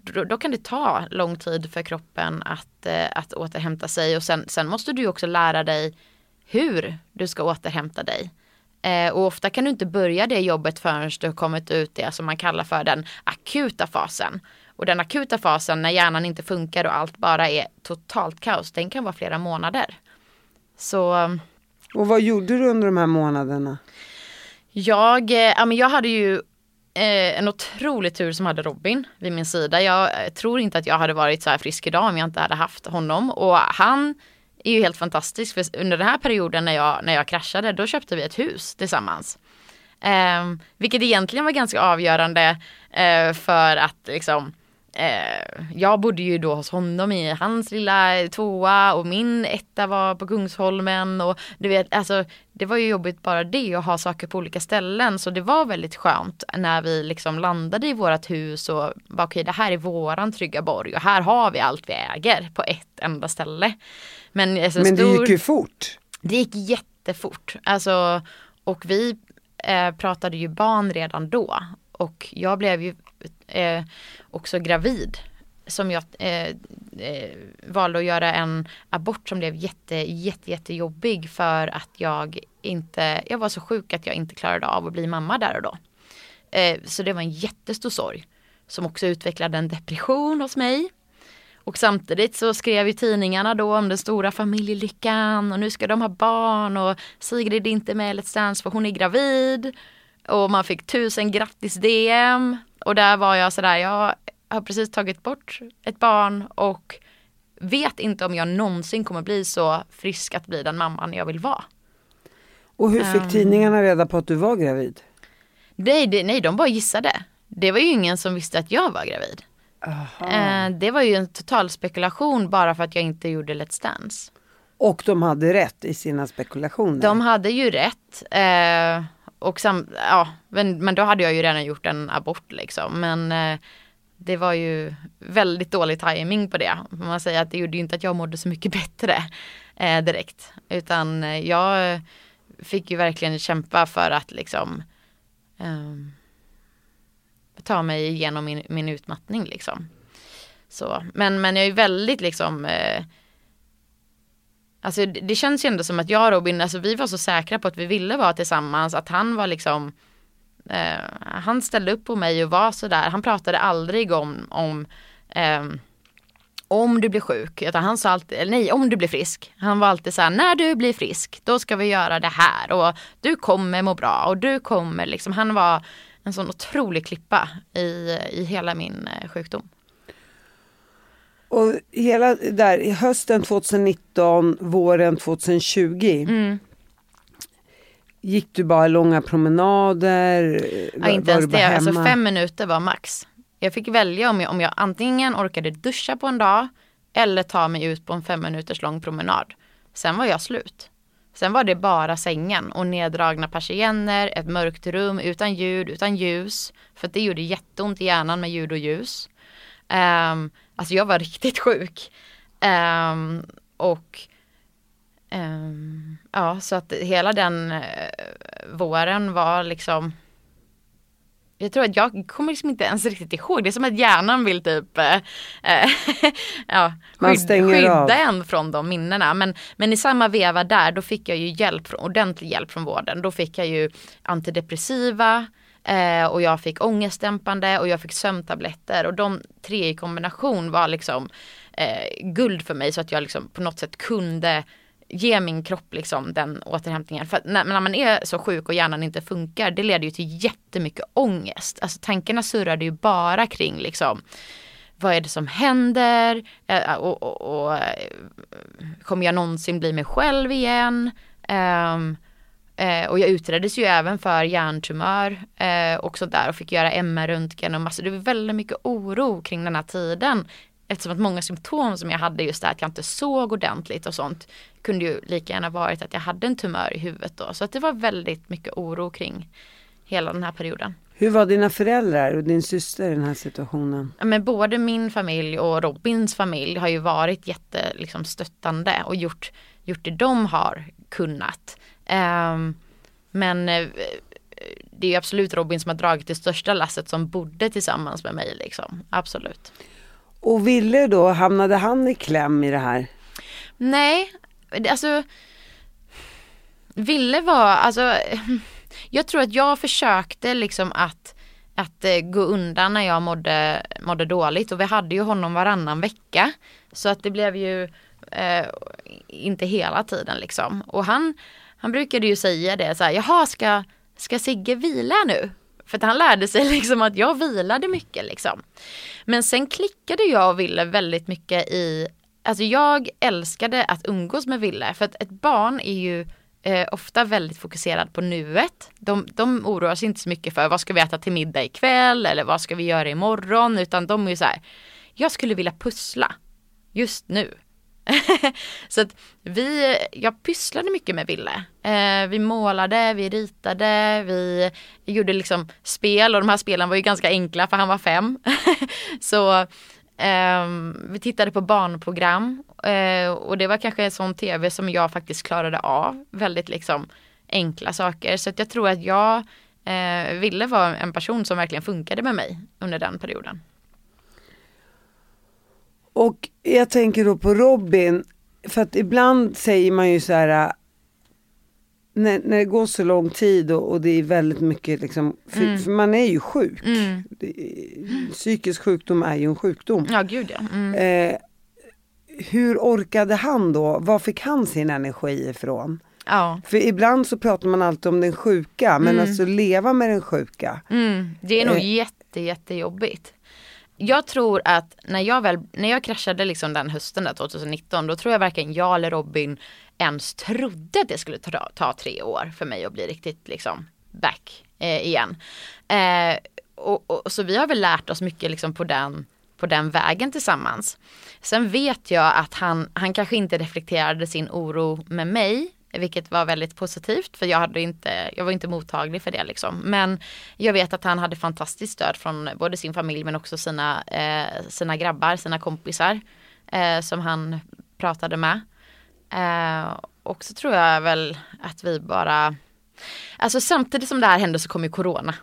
då, då kan det ta lång tid för kroppen att, eh, att återhämta sig och sen, sen måste du också lära dig hur du ska återhämta dig. Eh, och ofta kan du inte börja det jobbet förrän du har kommit ut det som man kallar för den akuta fasen. Och den akuta fasen när hjärnan inte funkar och allt bara är totalt kaos, den kan vara flera månader. Så Och vad gjorde du under de här månaderna? jag, eh, ja, men jag hade ju eh, en otrolig tur som hade Robin vid min sida. Jag eh, tror inte att jag hade varit så här frisk idag om jag inte hade haft honom. Och han är ju helt fantastisk. För under den här perioden när jag, när jag kraschade, då köpte vi ett hus tillsammans. Eh, vilket egentligen var ganska avgörande eh, för att liksom Eh, jag bodde ju då hos honom i hans lilla tvåa och min etta var på Kungsholmen och du vet alltså det var ju jobbigt bara det att ha saker på olika ställen så det var väldigt skönt när vi liksom landade i vårat hus och bara okej det här är våran trygga borg och här har vi allt vi äger på ett enda ställe. Men, alltså, Men det stor... gick ju fort. Det gick jättefort. Alltså, och vi eh, pratade ju barn redan då. Och jag blev ju eh, också gravid. Som jag eh, eh, valde att göra en abort som blev jätte, jätte, jättejobbig för att jag inte, jag var så sjuk att jag inte klarade av att bli mamma där och då. Eh, så det var en jättestor sorg. Som också utvecklade en depression hos mig. Och samtidigt så skrev ju tidningarna då om den stora familjelyckan och nu ska de ha barn och Sigrid är inte med i Let's Dance för hon är gravid. Och man fick tusen grattis-DM. Och där var jag sådär, jag har precis tagit bort ett barn och vet inte om jag någonsin kommer bli så frisk att bli den mamman jag vill vara. Och hur fick Ehm. tidningarna reda på att du var gravid? Nej, nej, de bara gissade. Det var ju ingen som visste att jag var gravid. Eh, det var ju en total spekulation bara för att jag inte gjorde Let's Dance. Och de hade rätt i sina spekulationer. De hade ju rätt. Eh, och sam, ja, men, men då hade jag ju redan gjort en abort liksom. Men eh, det var ju väldigt dålig timing på det. Man säger att det gjorde ju inte att jag mådde så mycket bättre eh, direkt. Utan jag fick ju verkligen kämpa för att liksom um, ta mig igenom min, min utmattning liksom. Så, men, men jag är väldigt liksom eh, Alltså det, det känns ju ändå som att jag och Robin, alltså vi var så säkra på att vi ville vara tillsammans, att han var liksom eh, Han ställde upp på mig och var sådär, han pratade aldrig om, om eh, om du blir sjuk, utan han sa alltid, eller nej om du blir frisk. Han var alltid så här, när du blir frisk då ska vi göra det här och du kommer må bra och du kommer liksom, han var en sån otrolig klippa i, i hela min eh, sjukdom. Och hela där, hösten 2019, våren 2020. Mm. Gick du bara långa promenader? Ja, inte ens det, alltså fem minuter var max. Jag fick välja om jag, om jag antingen orkade duscha på en dag eller ta mig ut på en fem minuters lång promenad. Sen var jag slut. Sen var det bara sängen och neddragna persienner, ett mörkt rum utan ljud, utan ljus. För det gjorde jätteont i hjärnan med ljud och ljus. Um, alltså jag var (laughs) riktigt sjuk. Um, och um, ja, så att hela den uh, våren var liksom jag tror att jag kommer liksom inte ens riktigt ihåg. Det är som att hjärnan vill typ äh, (laughs) ja, skyd, skydda av. en från de minnena. Men, men i samma veva där då fick jag ju hjälp, ordentlig hjälp från vården. Då fick jag ju antidepressiva eh, och jag fick ångestdämpande och jag fick sömntabletter. Och de tre i kombination var liksom eh, guld för mig så att jag liksom på något sätt kunde ge min kropp liksom den återhämtningen. För när, när, man är så sjuk och hjärnan inte funkar, det leder ju till jättemycket ångest. Alltså tankarna surrade ju bara kring liksom vad är det som händer? Eh, och, och, och, eh, kommer jag någonsin bli mig själv igen? Um, eh, och jag utreddes ju även för hjärntumör eh, och sådär och fick göra MR-röntgen och massor. Det var väldigt mycket oro kring den här tiden eftersom att många symptom som jag hade just det att jag inte såg ordentligt och sånt kunde ju lika gärna varit att jag hade en tumör i huvudet då. Så att det var väldigt mycket oro kring hela den här perioden. Hur var dina föräldrar och din syster i den här situationen? men både min familj och Robins familj har ju varit jätte liksom, stöttande och gjort, gjort det de har kunnat. Um, men uh, det är ju absolut Robin som har dragit det största lasset som bodde tillsammans med mig liksom. Absolut. Och Ville då, hamnade han i kläm i det här? Nej, alltså Ville var, alltså jag tror att jag försökte liksom att att eh, gå undan när jag mådde, mådde dåligt och vi hade ju honom varannan vecka. Så att det blev ju eh, inte hela tiden liksom. Och han, han brukade ju säga det så här, jaha ska, ska Sigge vila nu? För att han lärde sig (laughs) liksom att jag vilade mycket liksom. Men sen klickade jag och Ville väldigt mycket i, alltså jag älskade att umgås med Ville för att ett barn är ju eh, ofta väldigt fokuserad på nuet. De, de oroar sig inte så mycket för vad ska vi äta till middag ikväll eller vad ska vi göra imorgon utan de är ju så här, jag skulle vilja pussla just nu. (laughs) så att vi, jag pysslade mycket med Ville. Eh, vi målade, vi ritade, vi gjorde liksom spel och de här spelen var ju ganska enkla för han var fem. (laughs) så eh, vi tittade på barnprogram eh, och det var kanske en sån tv som jag faktiskt klarade av. Väldigt liksom enkla saker. Så att jag tror att jag eh, ville vara en person som verkligen funkade med mig under den perioden. Och jag tänker då på Robin, för att ibland säger man ju så här äh, när, när det går så lång tid och, och det är väldigt mycket liksom, för, mm. för man är ju sjuk. Mm. Psykisk sjukdom är ju en sjukdom. Ja, gud ja. Mm. Eh, hur orkade han då? Var fick han sin energi ifrån? Ja. För ibland så pratar man alltid om den sjuka, men mm. alltså leva med den sjuka. Mm. Det är nog eh. jätte, jättejobbigt jag tror att när jag väl, när jag kraschade liksom den hösten där 2019 då tror jag varken jag eller Robin ens trodde att det skulle ta, ta tre år för mig att bli riktigt liksom back eh, igen. Eh, och, och, så vi har väl lärt oss mycket liksom på den på den vägen tillsammans. Sen vet jag att han, han kanske inte reflekterade sin oro med mig vilket var väldigt positivt för jag, hade inte, jag var inte mottaglig för det liksom. Men jag vet att han hade fantastiskt stöd från både sin familj men också sina, eh, sina grabbar, sina kompisar eh, som han pratade med. Eh, och så tror jag väl att vi bara, alltså samtidigt som det här hände så kom ju corona.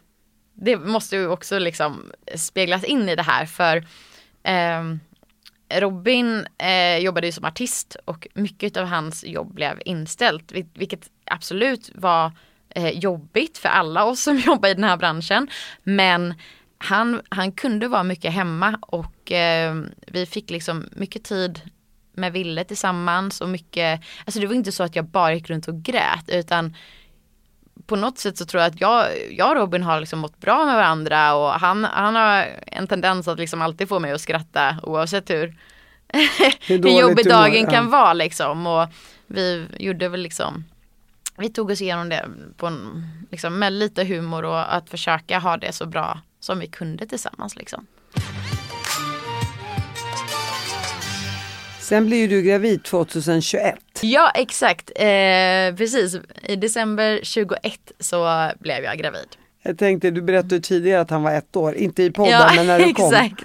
Det måste ju också liksom speglas in i det här för eh, Robin eh, jobbade ju som artist och mycket av hans jobb blev inställt, vilket absolut var eh, jobbigt för alla oss som (laughs) jobbar i den här branschen. Men han, han kunde vara mycket hemma och eh, vi fick liksom mycket tid med Ville tillsammans och mycket, alltså det var inte så att jag bara gick runt och grät utan på något sätt så tror jag att jag, jag och Robin har liksom mått bra med varandra och han, han har en tendens att liksom alltid få mig att skratta oavsett hur, hur, hur jobbig dagen ja. kan vara liksom. Och vi gjorde väl liksom vi tog oss igenom det på en, liksom, med lite humor och att försöka ha det så bra som vi kunde tillsammans. Liksom. Sen blir du gravid 2021. Ja exakt, eh, precis. I december 21 så blev jag gravid. Jag tänkte, du berättade tidigare att han var ett år, inte i podden ja, men när du kom. Exakt.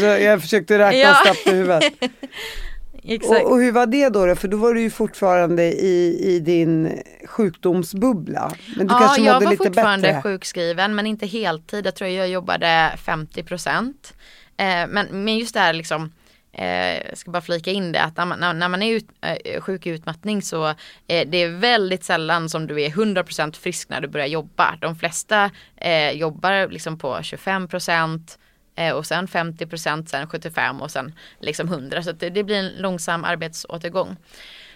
Så jag försökte räkna ja. snabbt i huvudet. (laughs) exakt. Och, och, hur var det då, För då var du ju fortfarande i, i din sjukdomsbubbla. Men du ja, kanske mådde jag var lite fortfarande bättre. sjukskriven men inte heltid. Jag tror jag jobbade 50 procent. Eh, men, men just det här liksom Eh, jag ska bara flika in det att när man, när man är ut, eh, sjuk i utmattning så eh, det är väldigt sällan som du är 100% frisk när du börjar jobba. De flesta eh, jobbar liksom på 25% eh, och sen 50% sen 75% och sen liksom 100 så det, det, blir en långsam arbetsåtergång.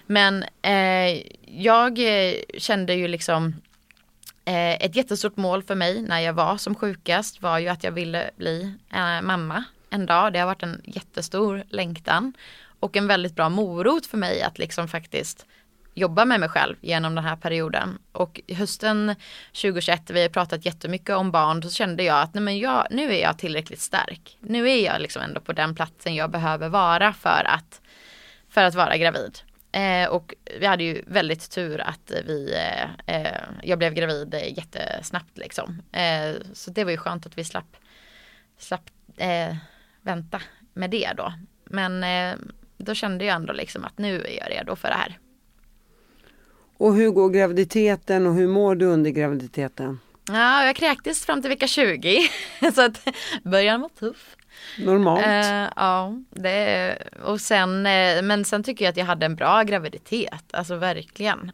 Men eh, jag eh, kände ju liksom ett jättestort mål för mig när jag var som sjukast var ju att jag ville bli mamma en dag. Det har varit en jättestor längtan. Och en väldigt bra morot för mig att liksom faktiskt jobba med mig själv genom den här perioden. Och hösten 2021, vi har pratat jättemycket om barn, så kände jag att nej men jag, nu är jag tillräckligt stark. Nu är jag liksom ändå på den platsen jag behöver vara för att, för att vara gravid. Eh, och vi hade ju väldigt tur att vi, eh, eh jag blev gravid jättesnabbt liksom. Eh, så det var ju skönt att vi slapp, slapp eh, vänta med det då. Men eh, då kände jag ändå liksom att nu är jag redo för det här. Och hur går graviditeten och hur mår du under graviditeten? Ja, jag kräktes fram till vecka 20 (laughs) så att början var tuff. Normalt. Uh, ja, det, och sen, eh, men sen tycker jag att jag hade en bra graviditet, alltså verkligen.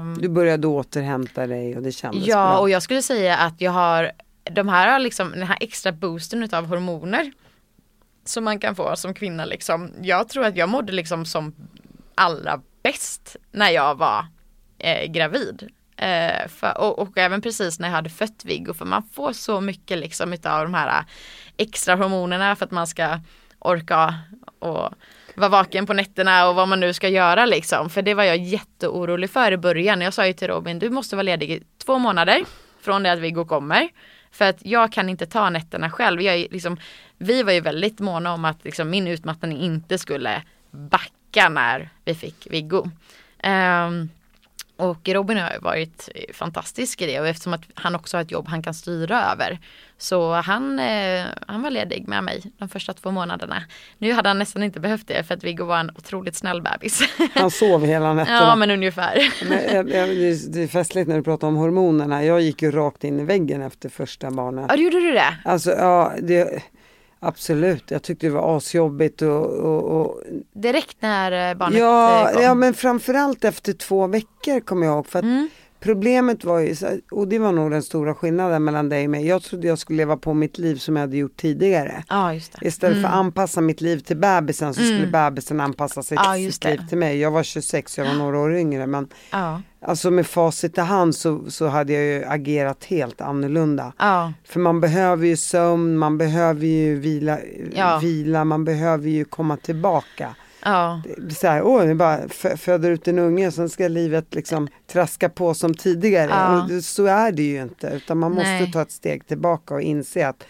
Um, du började återhämta dig och det kändes ja, bra. Ja, och jag skulle säga att jag har de här liksom, den här extra boosten utav hormoner som man kan få som kvinna liksom. Jag tror att jag mådde liksom som allra bäst när jag var eh, gravid. Eh, för, och, och, även precis när jag hade fött Viggo för man får så mycket liksom utav de här eh, extra hormonerna för att man ska orka och vara vaken på nätterna och vad man nu ska göra liksom. För det var jag jätteorolig för i början. Jag sa ju till Robin, du måste vara ledig i två månader från det att Viggo kommer. För att jag kan inte ta nätterna själv. Jag är liksom, vi var ju väldigt måna om att liksom, min utmattning inte skulle backa när vi fick Viggo. Um, och Robin har varit fantastisk i det och eftersom att han också har ett jobb han kan styra över. Så han, eh, han var ledig med mig de första två månaderna. Nu hade han nästan inte behövt det för att Viggo var en otroligt snäll bebis. (laughs) Han sov hela nätterna. Ja men ungefär. Men, eh, det är festligt när du pratar om hormonerna. Jag gick ju rakt in i väggen efter första barnet. Ja, gjorde du det? Alltså ja, det Absolut, jag tyckte det var asjobbigt och, och, och... Direkt när eh, barnet ja, eh, kom? Ja, men framförallt efter två veckor kommer jag ihåg. För att mm. Problemet var ju, och det var nog den stora skillnaden mellan dig och mig. Jag trodde jag skulle leva på mitt liv som jag hade gjort tidigare. Ja, Istället mm. för att mm. anpassa mitt liv till bebisen så mm. skulle bebisen anpassa sitt, ja, sitt liv till mig. Jag var 26, jag var några år yngre. Men ja. Alltså med facit i hand så, så hade jag ju agerat helt annorlunda. Ja. För man behöver ju sömn, man behöver ju vila, vila man behöver ju komma tillbaka. Ja. Så här, åh, ni bara föder ut en unge, sen ska livet liksom traska på som tidigare. Ja. Och så är det ju inte, utan man måste Nej. ta ett steg tillbaka och inse att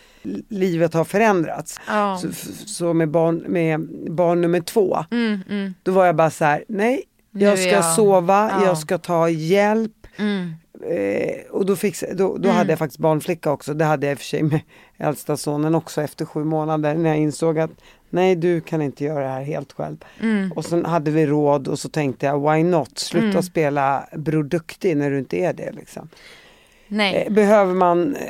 livet har förändrats. Ja. Så, så med, barn, med barn nummer två, Mm, mm, då var jag bara så här, nej, jag ska jag- sova, ja. jag ska ta hjälp. mm. Eh, och då, fix, då, då hade jag faktiskt barnflicka också, det hade jag i och för sig med äldsta sonen också efter sju månader när jag insåg att nej du kan inte göra det här helt själv. Mm. Och sen hade vi råd och så tänkte jag why not, sluta Mm. spela Bror Duktig när du inte är det. Liksom. Nej. Eh, behöver man eh,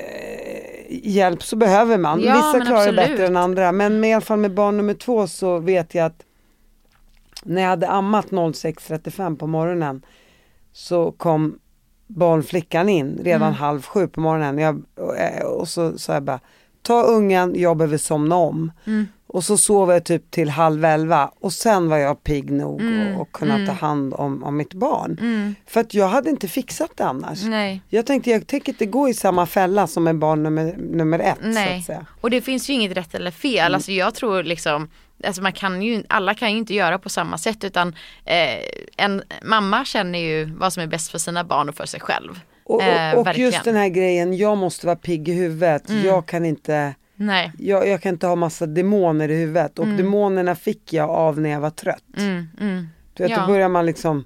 hjälp så behöver man. Ja, Vissa klarar det bättre än andra men med, i alla fall med barn nummer två så vet jag att när jag hade ammat 06.35 på morgonen så kom barnflickan in redan Mm. halv sju på morgonen. Jag, och, eh, och så sa jag bara, ta ungen, jag behöver somna om. Mm. Och så sov jag typ till halv elva och sen var jag pigg nog Mm, och, och kunna mm. ta hand om, om mitt barn. Mm. För att jag hade inte fixat det annars. Nej. Jag tänkte jag tänker inte gå i samma fälla som med barn nummer, nummer ett så Nej. att säga. Och det finns ju inget rätt eller fel. Alltså jag tror liksom Alltså man kan ju, alla kan ju inte göra på samma sätt utan eh, en mamma känner ju vad som är bäst för sina barn och för sig själv. Och, Eh, och, och verkligen. just den här grejen, jag måste vara pigg i huvudet. Mm. Jag kan inte Nej. jag, jag kan inte ha massa demoner i huvudet och demonerna fick jag av när jag var trött. Mm, mm. Du vet, Ja. då börjar man liksom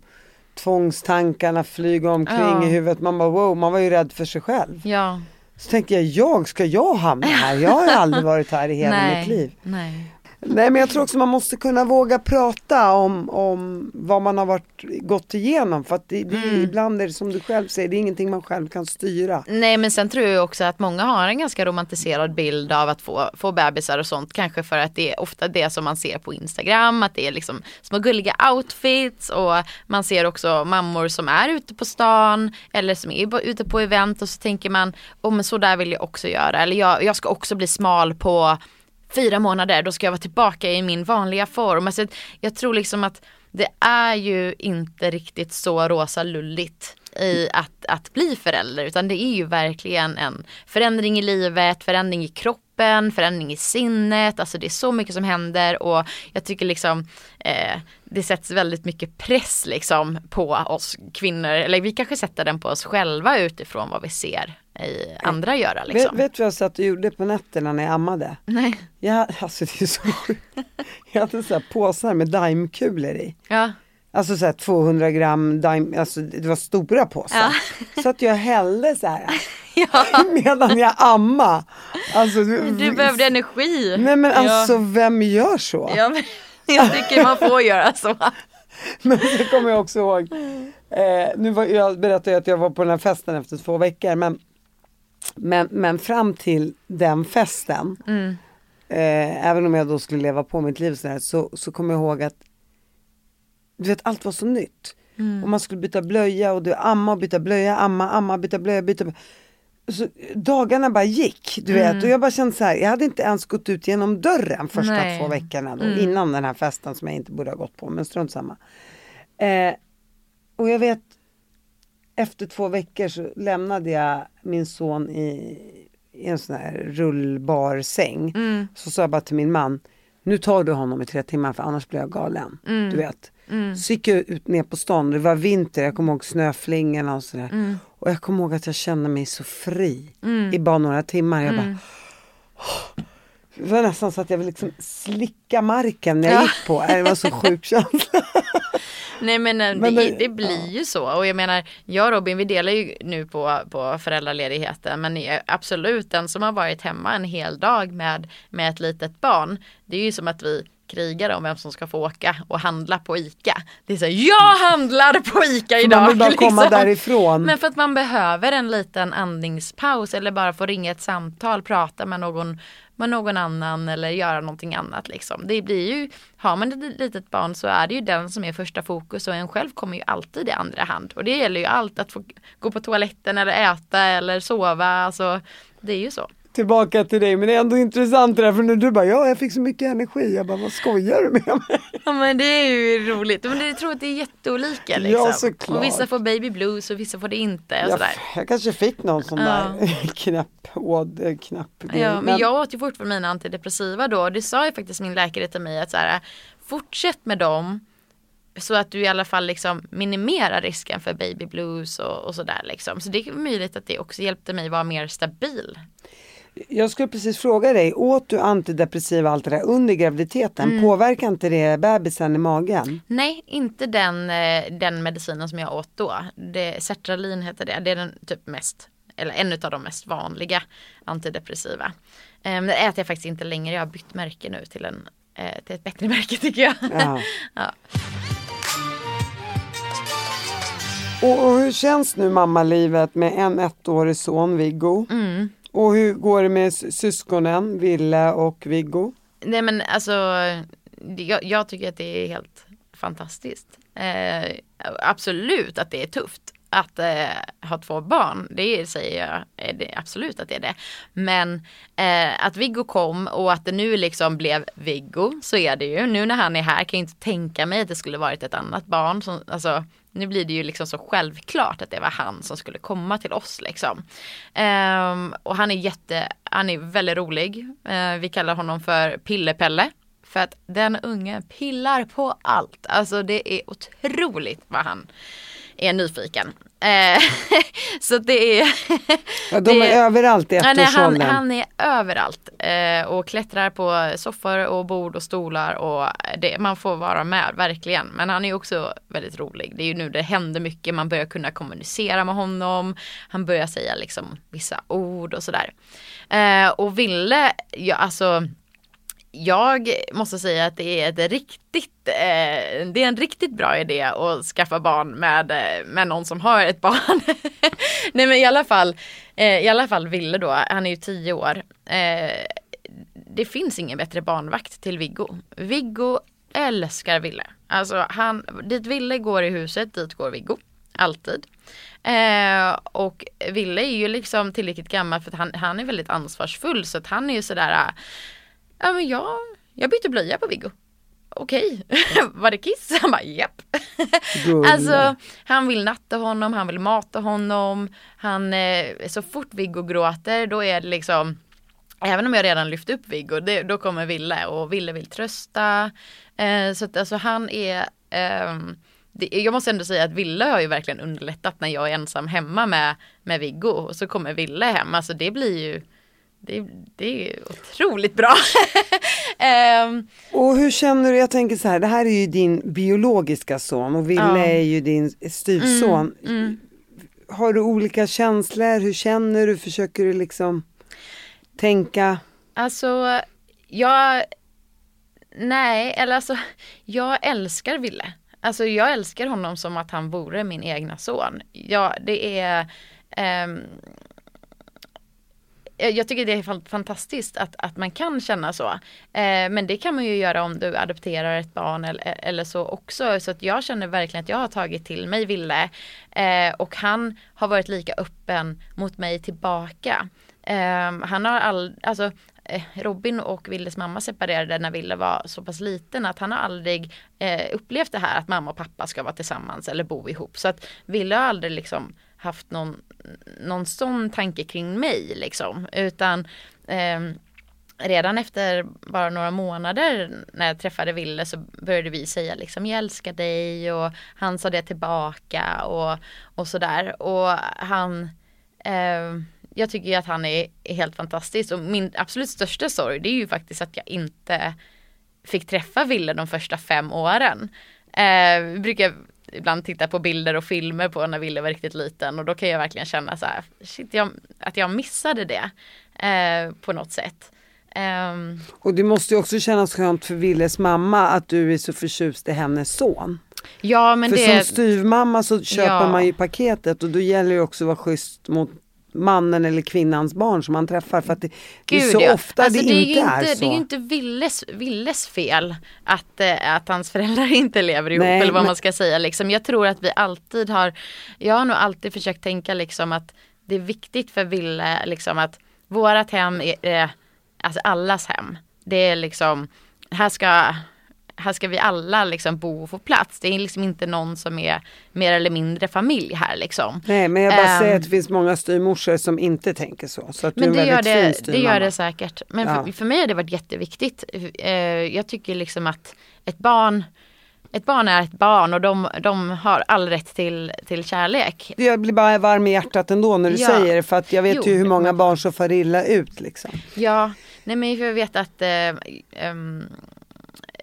tvångstankarna flyga omkring Ja. i huvudet. Man bara wow, man var ju rädd för sig själv. Ja. Så tänkte jag, jag ska jag hamna här? Jag har aldrig varit här i hela (laughs) Nej. mitt liv. Nej. Nej men jag tror också man måste kunna våga prata om, om vad man har varit, gått igenom. För att det, det, Mm. ibland är det som du själv säger, det är ingenting man själv kan styra. Nej men sen tror jag också att många har en ganska romantiserad bild av att få, få bebisar och sånt. Kanske för att det är ofta det som man ser på Instagram. Att det är liksom små gulliga outfits och man ser också mammor som är ute på stan eller som är ute på event och så tänker man, oh men så där vill jag också göra. Eller jag, jag ska också bli smal på fyra månader, då ska jag vara tillbaka i min vanliga form. Alltså, jag tror liksom att det är ju inte riktigt så rosa lulligt i att, att bli förälder utan det är ju verkligen en förändring i livet, förändring i kroppen, förändring i sinnet, alltså det är så mycket som händer och jag tycker liksom eh, det sätts väldigt mycket press liksom på oss kvinnor, eller vi kanske sätter den på oss själva utifrån vad vi ser andra göra Vet, liksom. vet du vad jag satt och gjorde på nätterna när jag ammade? Nej. Jag, alltså det är så. Jag hade så här påsar med daimkulor i. Ja. Alltså så här 200 gram daim, alltså det var stora påsar. Så att jag hällde så här (laughs) ja. medan jag amma. Alltså, Du behövde energi. Nej men Ja. alltså vem gör så? Ja, men (laughs) jag tycker man får göra så. (laughs) Men så kommer jag också ihåg, eh, nu var, jag berättade att jag var på den här festen efter två veckor men, men, men fram till den festen, Mm. eh, även om jag då skulle leva på mitt liv så, där, så, så kommer jag ihåg att du vet allt var så nytt. Mm. Och man skulle byta blöja och du amma och byta blöja, amma, amma, byta blöja, byta blöja. Så dagarna bara gick, du Mm. vet. Och jag bara kände så här, jag hade inte ens gått ut genom dörren första Nej. två veckorna då, Mm. innan den här festen som jag inte borde ha gått på, men strunt samma. Eh, och jag vet, efter två veckor så lämnade jag min son i, i en sån här rullbar säng. Mm. Så sa jag bara till min man, nu tar du honom i tre timmar för annars blir jag galen. Mm. Du vet. Så gick jag ut ner på stan, det var vinter, jag kommer ihåg snöflingorna och sådär. Mm. Och jag kommer ihåg att jag kände mig så fri i bara några timmar. Jag bara, "Åh." det var nästan så att jag ville liksom slicka marken när jag Ja. gick på. Det var så sjuk känsla. (laughs) Nej men, eh, Men det, det- det blir ju så. Och jag menar jag och Robin vi delar ju nu på, på föräldraledigheten. Men absolut den som har varit hemma en hel dag med, med ett litet barn det är ju som att vi krigar om vem som ska få åka och handla på ICA. Det är så här, jag handlar på ICA idag. man vill bara komma liksom. därifrån. Men för att man behöver en liten andningspaus eller bara få ringa ett samtal, prata med någon, med någon annan eller göra någonting annat liksom. Det blir ju, har man ett litet barn så är det ju den som är första fokus och en själv kommer ju alltid i andra hand. Och det gäller ju allt att få gå på toaletten eller äta eller sova, alltså det är ju så. Tillbaka till dig, men det är ändå intressant det där för när du bara, ja jag fick så mycket energi. Jag bara, vad skojar du med mig? (laughs) Ja men det är ju roligt, men jag tror att det är jätteolika liksom. Ja, såklart. och vissa får baby blues och vissa får det inte och Jag, sådär. jag kanske fick någon sån Ja. (laughs) där knapp, åd, knapp grej. Ja, men jag åt ju fortfarande mina antidepressiva då och det sa ju faktiskt min läkare till mig att så här, fortsätt med dem så att du i alla fall liksom minimerar risken för baby blues och, och sådär liksom. Så det är möjligt att det också hjälpte mig vara mer stabil. Jag skulle precis fråga dig, åt du antidepressiva allt det där under graviditeten? Påverkar inte det bebisen i magen? Nej, inte den, eh, den medicinen som jag åt då. Det, Sertralin heter det. Det är den typ mest, eller en av de mest vanliga antidepressiva. Eh, Men det äter jag faktiskt inte längre. Jag har bytt märke nu till, en, eh, till ett bättre (laughs) märke tycker jag. Ja. (laughs) Ja. Och, och hur känns nu mammalivet med en ettårig son Viggo? Mm. Och hur går det med syskonen Ville och Viggo? Nej men alltså, jag, jag tycker att det är helt fantastiskt. Eh, absolut att det är tufft att eh, ha två barn. Det säger jag är det, absolut att det är det. Men eh, att Viggo kom och att det nu liksom blev Viggo så är det ju. Nu när han är här kan jag inte tänka mig att det skulle varit ett annat barn. Som, alltså, nu blir det ju liksom så självklart att det var han som skulle komma till oss liksom. Ehm, och han är jätte, han är väldigt rolig. Eh, vi kallar honom för Pillepelle. För att den unge pillar på allt. Alltså det är otroligt vad han är nyfiken. Eh, (laughs) så det är... Ja, de det är överallt i Ja, nej, han, ettårsåldern. han är överallt eh, och klättrar på soffor och bord och stolar och det, man får vara med verkligen. Men han är också väldigt rolig. Det är ju nu det händer mycket. Man börjar kunna kommunicera med honom. Han börjar säga liksom vissa ord och sådär. Eh, och Ville, ja alltså jag måste säga att det är ett riktigt, eh, det är en riktigt bra idé att skaffa barn med, eh, med någon som har ett (laughs) barn. Nej men i alla fall, eh, i alla fall Ville då, han är ju tio år. Eh, det finns ingen bättre barnvakt till Viggo. Viggo älskar Ville. Alltså han, dit Ville går i huset, dit går Viggo. Alltid. Eh, och Ville är ju liksom tillräckligt gammal för att han, han är väldigt ansvarsfull så att han är ju sådär Ja men jag, jag bytte blöja på Viggo. Okej, (laughs) var det kiss? Han bara japp. Alltså han vill natta honom, han vill mata honom. Han, eh, så fort Viggo gråter då är det liksom Även om jag redan lyft upp Viggo, det, då kommer Ville och Ville vill trösta. Eh, så att alltså han är det, jag måste ändå säga att Ville har ju verkligen underlättat när jag är ensam hemma med, med Viggo och så kommer Ville hem. Alltså det blir ju det, det är otroligt bra. (laughs) Ehm, Och hur känner du, jag tänker så här, det här är ju din biologiska son och Ville Ja. Mm, är ju din styvson. Har du olika känslor, hur känner du, försöker du liksom tänka? alltså, jag... Nej, eller alltså, jag älskar Ville. Alltså jag älskar honom som att han vore min egna son. Ja, det är... ehm, Eh, jag tycker det är fantastiskt att, att man kan känna så. Eh, men det kan man ju göra om du adopterar ett barn eller, eh, eller så också. Så att jag känner verkligen att jag har tagit till mig Ville. Eh, och han har varit lika öppen mot mig tillbaka. Eh, han har all, alltså eh, Robin och Villes mamma separerade när Ville var så pass liten att han har aldrig eh, upplevt det här att mamma och pappa ska vara tillsammans eller bo ihop. Så att Ville har aldrig liksom haft någon, någon sån tanke kring mig liksom. Utan eh, redan efter bara några månader när jag träffade Ville så började vi säga liksom jag älskar dig och han sa det tillbaka och, och sådär. Och han eh, jag tycker ju att han är, är helt fantastisk och min absolut största sorg det är ju faktiskt att jag inte fick träffa Ville de första fem åren. Eh, vi brukar ibland titta på bilder och filmer på när Ville var riktigt liten och då kan jag verkligen känna så här, shit, jag, att jag missade det eh, på något sätt. Ehm, Och det måste ju också kännas skönt för Villes mamma att du är så förtjust i hennes son. ja men för det, som styvmamma så köper Ja. man ju paketet och då gäller det också att vara schysst mot mannen eller kvinnans barn som man träffar för att det, det är Gud, så ja. ofta Alltså, det, är inte är inte, så. Det är ju inte Villes, Villes fel att, eh, att hans föräldrar (laughs) inte lever ihop Nej, eller vad men- man ska säga. Liksom. Jag tror att vi alltid har, jag har nog alltid försökt tänka liksom att det är viktigt för Ville liksom att vårat hem är, är alltså allas hem. Det är liksom, här ska här ska vi alla liksom bo och få plats. Det är liksom inte någon som är mer eller mindre familj här liksom. Nej men jag bara Ehm, säger att det finns många styvmorsor som inte tänker så. Så att Men det gör det, det gör det säkert. Men Ja. för, för mig har det varit jätteviktigt. Eh, Jag tycker liksom att ett barn ett barn är ett barn och de, de har all rätt till, till kärlek. Jag blir bara varm i hjärtat ändå när du Ja. säger det för att jag vet Jo, ju hur många men- barn som far illa ut liksom. Ja, nej men jag vet att eh, ehm,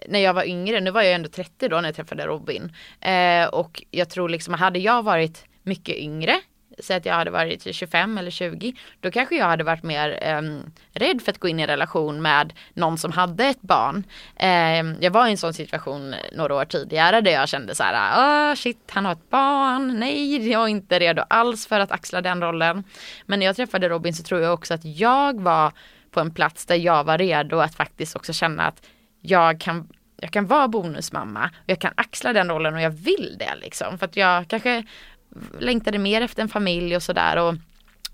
när jag var yngre, nu var jag ändå 30 då när jag träffade Robin. Eh, och jag tror liksom, hade jag varit mycket yngre, säg att jag hade varit 25 eller 20, då kanske jag hade varit mer eh, rädd för att gå in i en relation med någon som hade ett barn. Eh, jag var i en sån situation några år tidigare där jag kände så här, ah shit han har ett barn, nej jag är inte redo alls för att axla den rollen. Men när jag träffade Robin så tror jag också att jag var på en plats där jag var redo att faktiskt också känna att jag kan, jag kan vara bonusmamma och jag kan axla den rollen och jag vill det liksom. För att jag kanske längtade mer efter en familj och sådär. Och,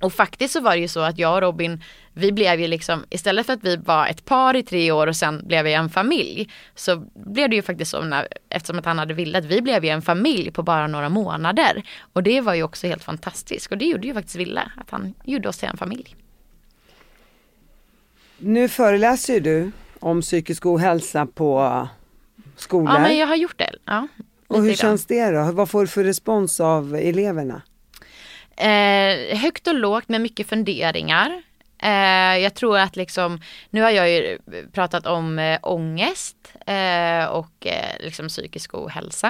och faktiskt så var det ju så att jag och Robin, vi blev ju liksom, istället för att vi var ett par i tre år och sen blev vi en familj. Så blev det ju faktiskt så, när, eftersom att han hade villat, vi blev ju en familj på bara några månader. Och det var ju också helt fantastiskt. Och det gjorde ju faktiskt Villa, att han gjorde oss till en familj. Nu föreläser ju du om psykisk ohälsa på skolor. Ja men jag har gjort det. Ja, och hur grann. känns det då? Vad får du för respons av eleverna? Eh, högt och lågt med mycket funderingar. Eh, jag tror att liksom, nu har jag ju pratat om eh, ångest eh, och eh, liksom psykisk ohälsa.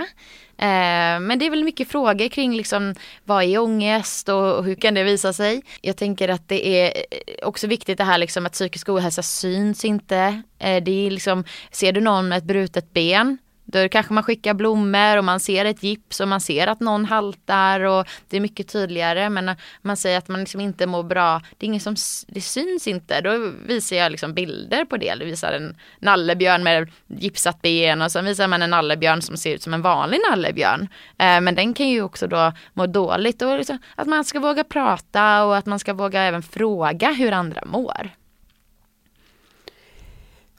Eh, men det är väl mycket frågor kring liksom, vad är ångest och, och hur kan det visa sig? Jag tänker att det är eh, också viktigt det här liksom att psykisk ohälsa syns inte. Eh, det är liksom, ser du någon med ett brutet ben då kanske man skickar blommor och man ser ett gips och man ser att någon haltar och det är mycket tydligare. Men man säger att man liksom inte mår bra, det är ingen som, det syns inte. Då visar jag liksom bilder på det. Det visar en nallebjörn med gipsat ben och sen visar man en nallebjörn som ser ut som en vanlig nallebjörn. Eh, men den kan ju också då må dåligt och liksom, att man ska våga prata och att man ska våga även fråga hur andra mår.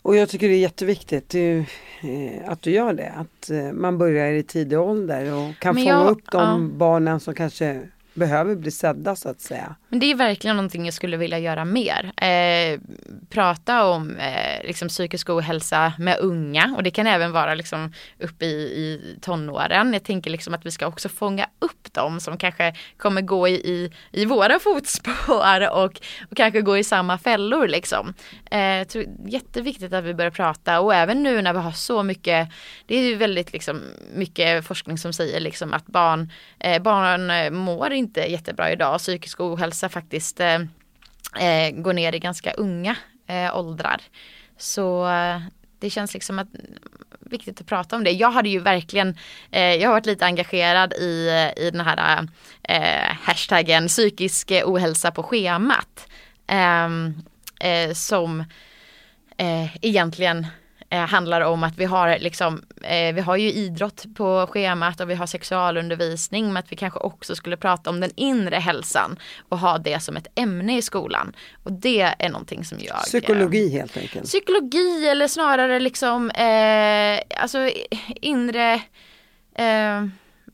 Och jag tycker det är jätteviktigt det eh, att du gör det. Att eh, man börjar i tidig ålder och kan Men fånga jag- upp de barnen som kanske behöver bli sedda så att säga. Men det är verkligen någonting jag skulle vilja göra mer. Eh, prata om eh, liksom psykisk ohälsa med unga och det kan även vara liksom uppe i, i tonåren. Jag tänker liksom att vi ska också fånga upp dem som kanske kommer gå i, i, i våra fotspår och, och kanske gå i samma fällor liksom. Eh, tror, jätteviktigt att vi börjar prata och även nu när vi har så mycket, det är ju väldigt liksom mycket forskning som säger liksom att barn, eh, barn mår inte jättebra idag. Psykisk ohälsa faktiskt eh, eh, går ner i ganska unga eh, åldrar. Så eh, det känns liksom att viktigt att prata om det. Jag hade ju verkligen, eh, jag har varit lite engagerad i, eh, i den här eh, hashtaggen psykisk ohälsa på schemat. Ehm, eh, som eh, egentligen eh, handlar om att vi har liksom, eh, vi har ju idrott på schemat och vi har sexualundervisning men att vi kanske också skulle prata om den inre hälsan och ha det som ett ämne i skolan. Och det är någonting som jag... eh, Psykologi helt enkelt. Psykologi eller snarare liksom eh, alltså inre eh,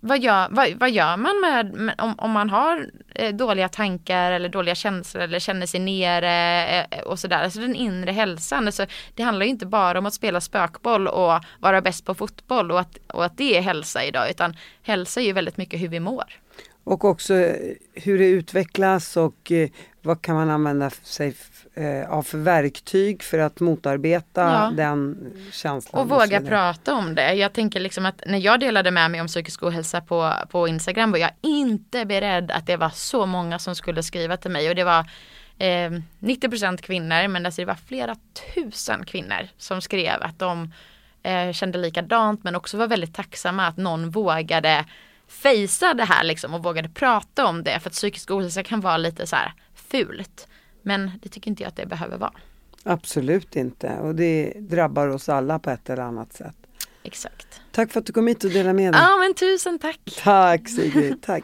vad, gör, vad, vad gör man med, med om, om man har eh, dåliga tankar eller dåliga känslor eller känner sig nere eh, och sådär. Alltså den inre hälsan. Alltså, det handlar ju inte bara om att spela spökboll och vara bäst på fotboll och att, och att det är hälsa idag utan hälsa är ju väldigt mycket hur vi mår. Och också eh, hur det utvecklas och eh, vad kan man använda sig eh, av för verktyg för att motarbeta Ja. den känslan. Och våga vidare. prata om det. Jag tänker liksom att när jag delade med mig om psykisk ohälsa på, på Instagram var jag inte beredd att det var så många som skulle skriva till mig och det var eh, 90% kvinnor men alltså det var flera tusen kvinnor som skrev att de eh, kände likadant men också var väldigt tacksamma att någon vågade fejsa det här liksom och vågade prata om det för att psykisk ohälsa kan vara lite så här fult. Men det tycker inte jag att det behöver vara. Absolut inte och det drabbar oss alla på ett eller annat sätt. Exakt. Tack för att du kom hit och delade med dig. Ja men tusen tack. Tack Sigrid, tack.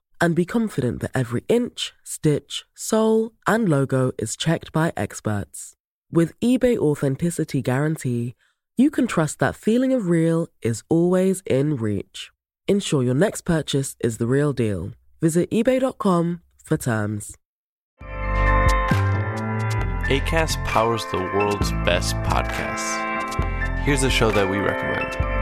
and be confident that every inch, stitch, sole, and logo is checked by experts. With eBay Authenticity Guarantee, you can trust that feeling of real is always in reach. Ensure your next purchase is the real deal. Visit eBay.com for terms. ACAST powers the world's best podcasts. Here's a show that we recommend.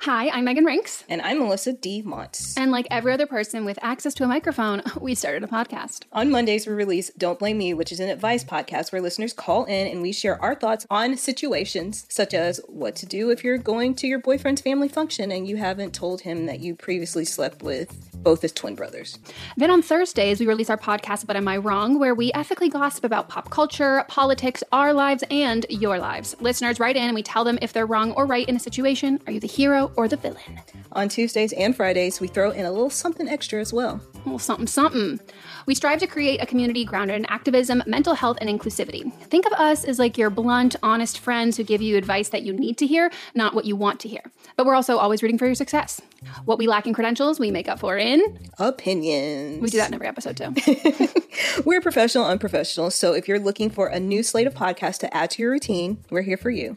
Hi, I'm Megan Rinks. And I'm Melissa D. Montz. And like every other person with access to a microphone, (laughs) we started a podcast. On Mondays, we release Don't Blame Me, which is an advice podcast where listeners call in and we share our thoughts on situations such as what to do if you're going to your boyfriend's family function and you haven't told him that you previously slept with both his twin brothers. Then on Thursdays, we release our podcast, But Am I Wrong, where we ethically gossip about pop culture, politics, our lives, and your lives. Listeners write in and we tell them if they're wrong or right in a situation. Are you the hero or the villain? On Tuesdays and Fridays, we throw in a little something extra as well. A little something, something. We strive to create a community grounded in activism, mental health, and inclusivity. Think of us as like your blunt, honest friends who give you advice that you need to hear, not what you want to hear. But we're also always rooting for your success. What we lack in credentials, we make up for in opinions. We do that in every episode too. (laughs) we're professional, unprofessional. So if you're looking for a new slate of podcasts to add to your routine, we're here for you.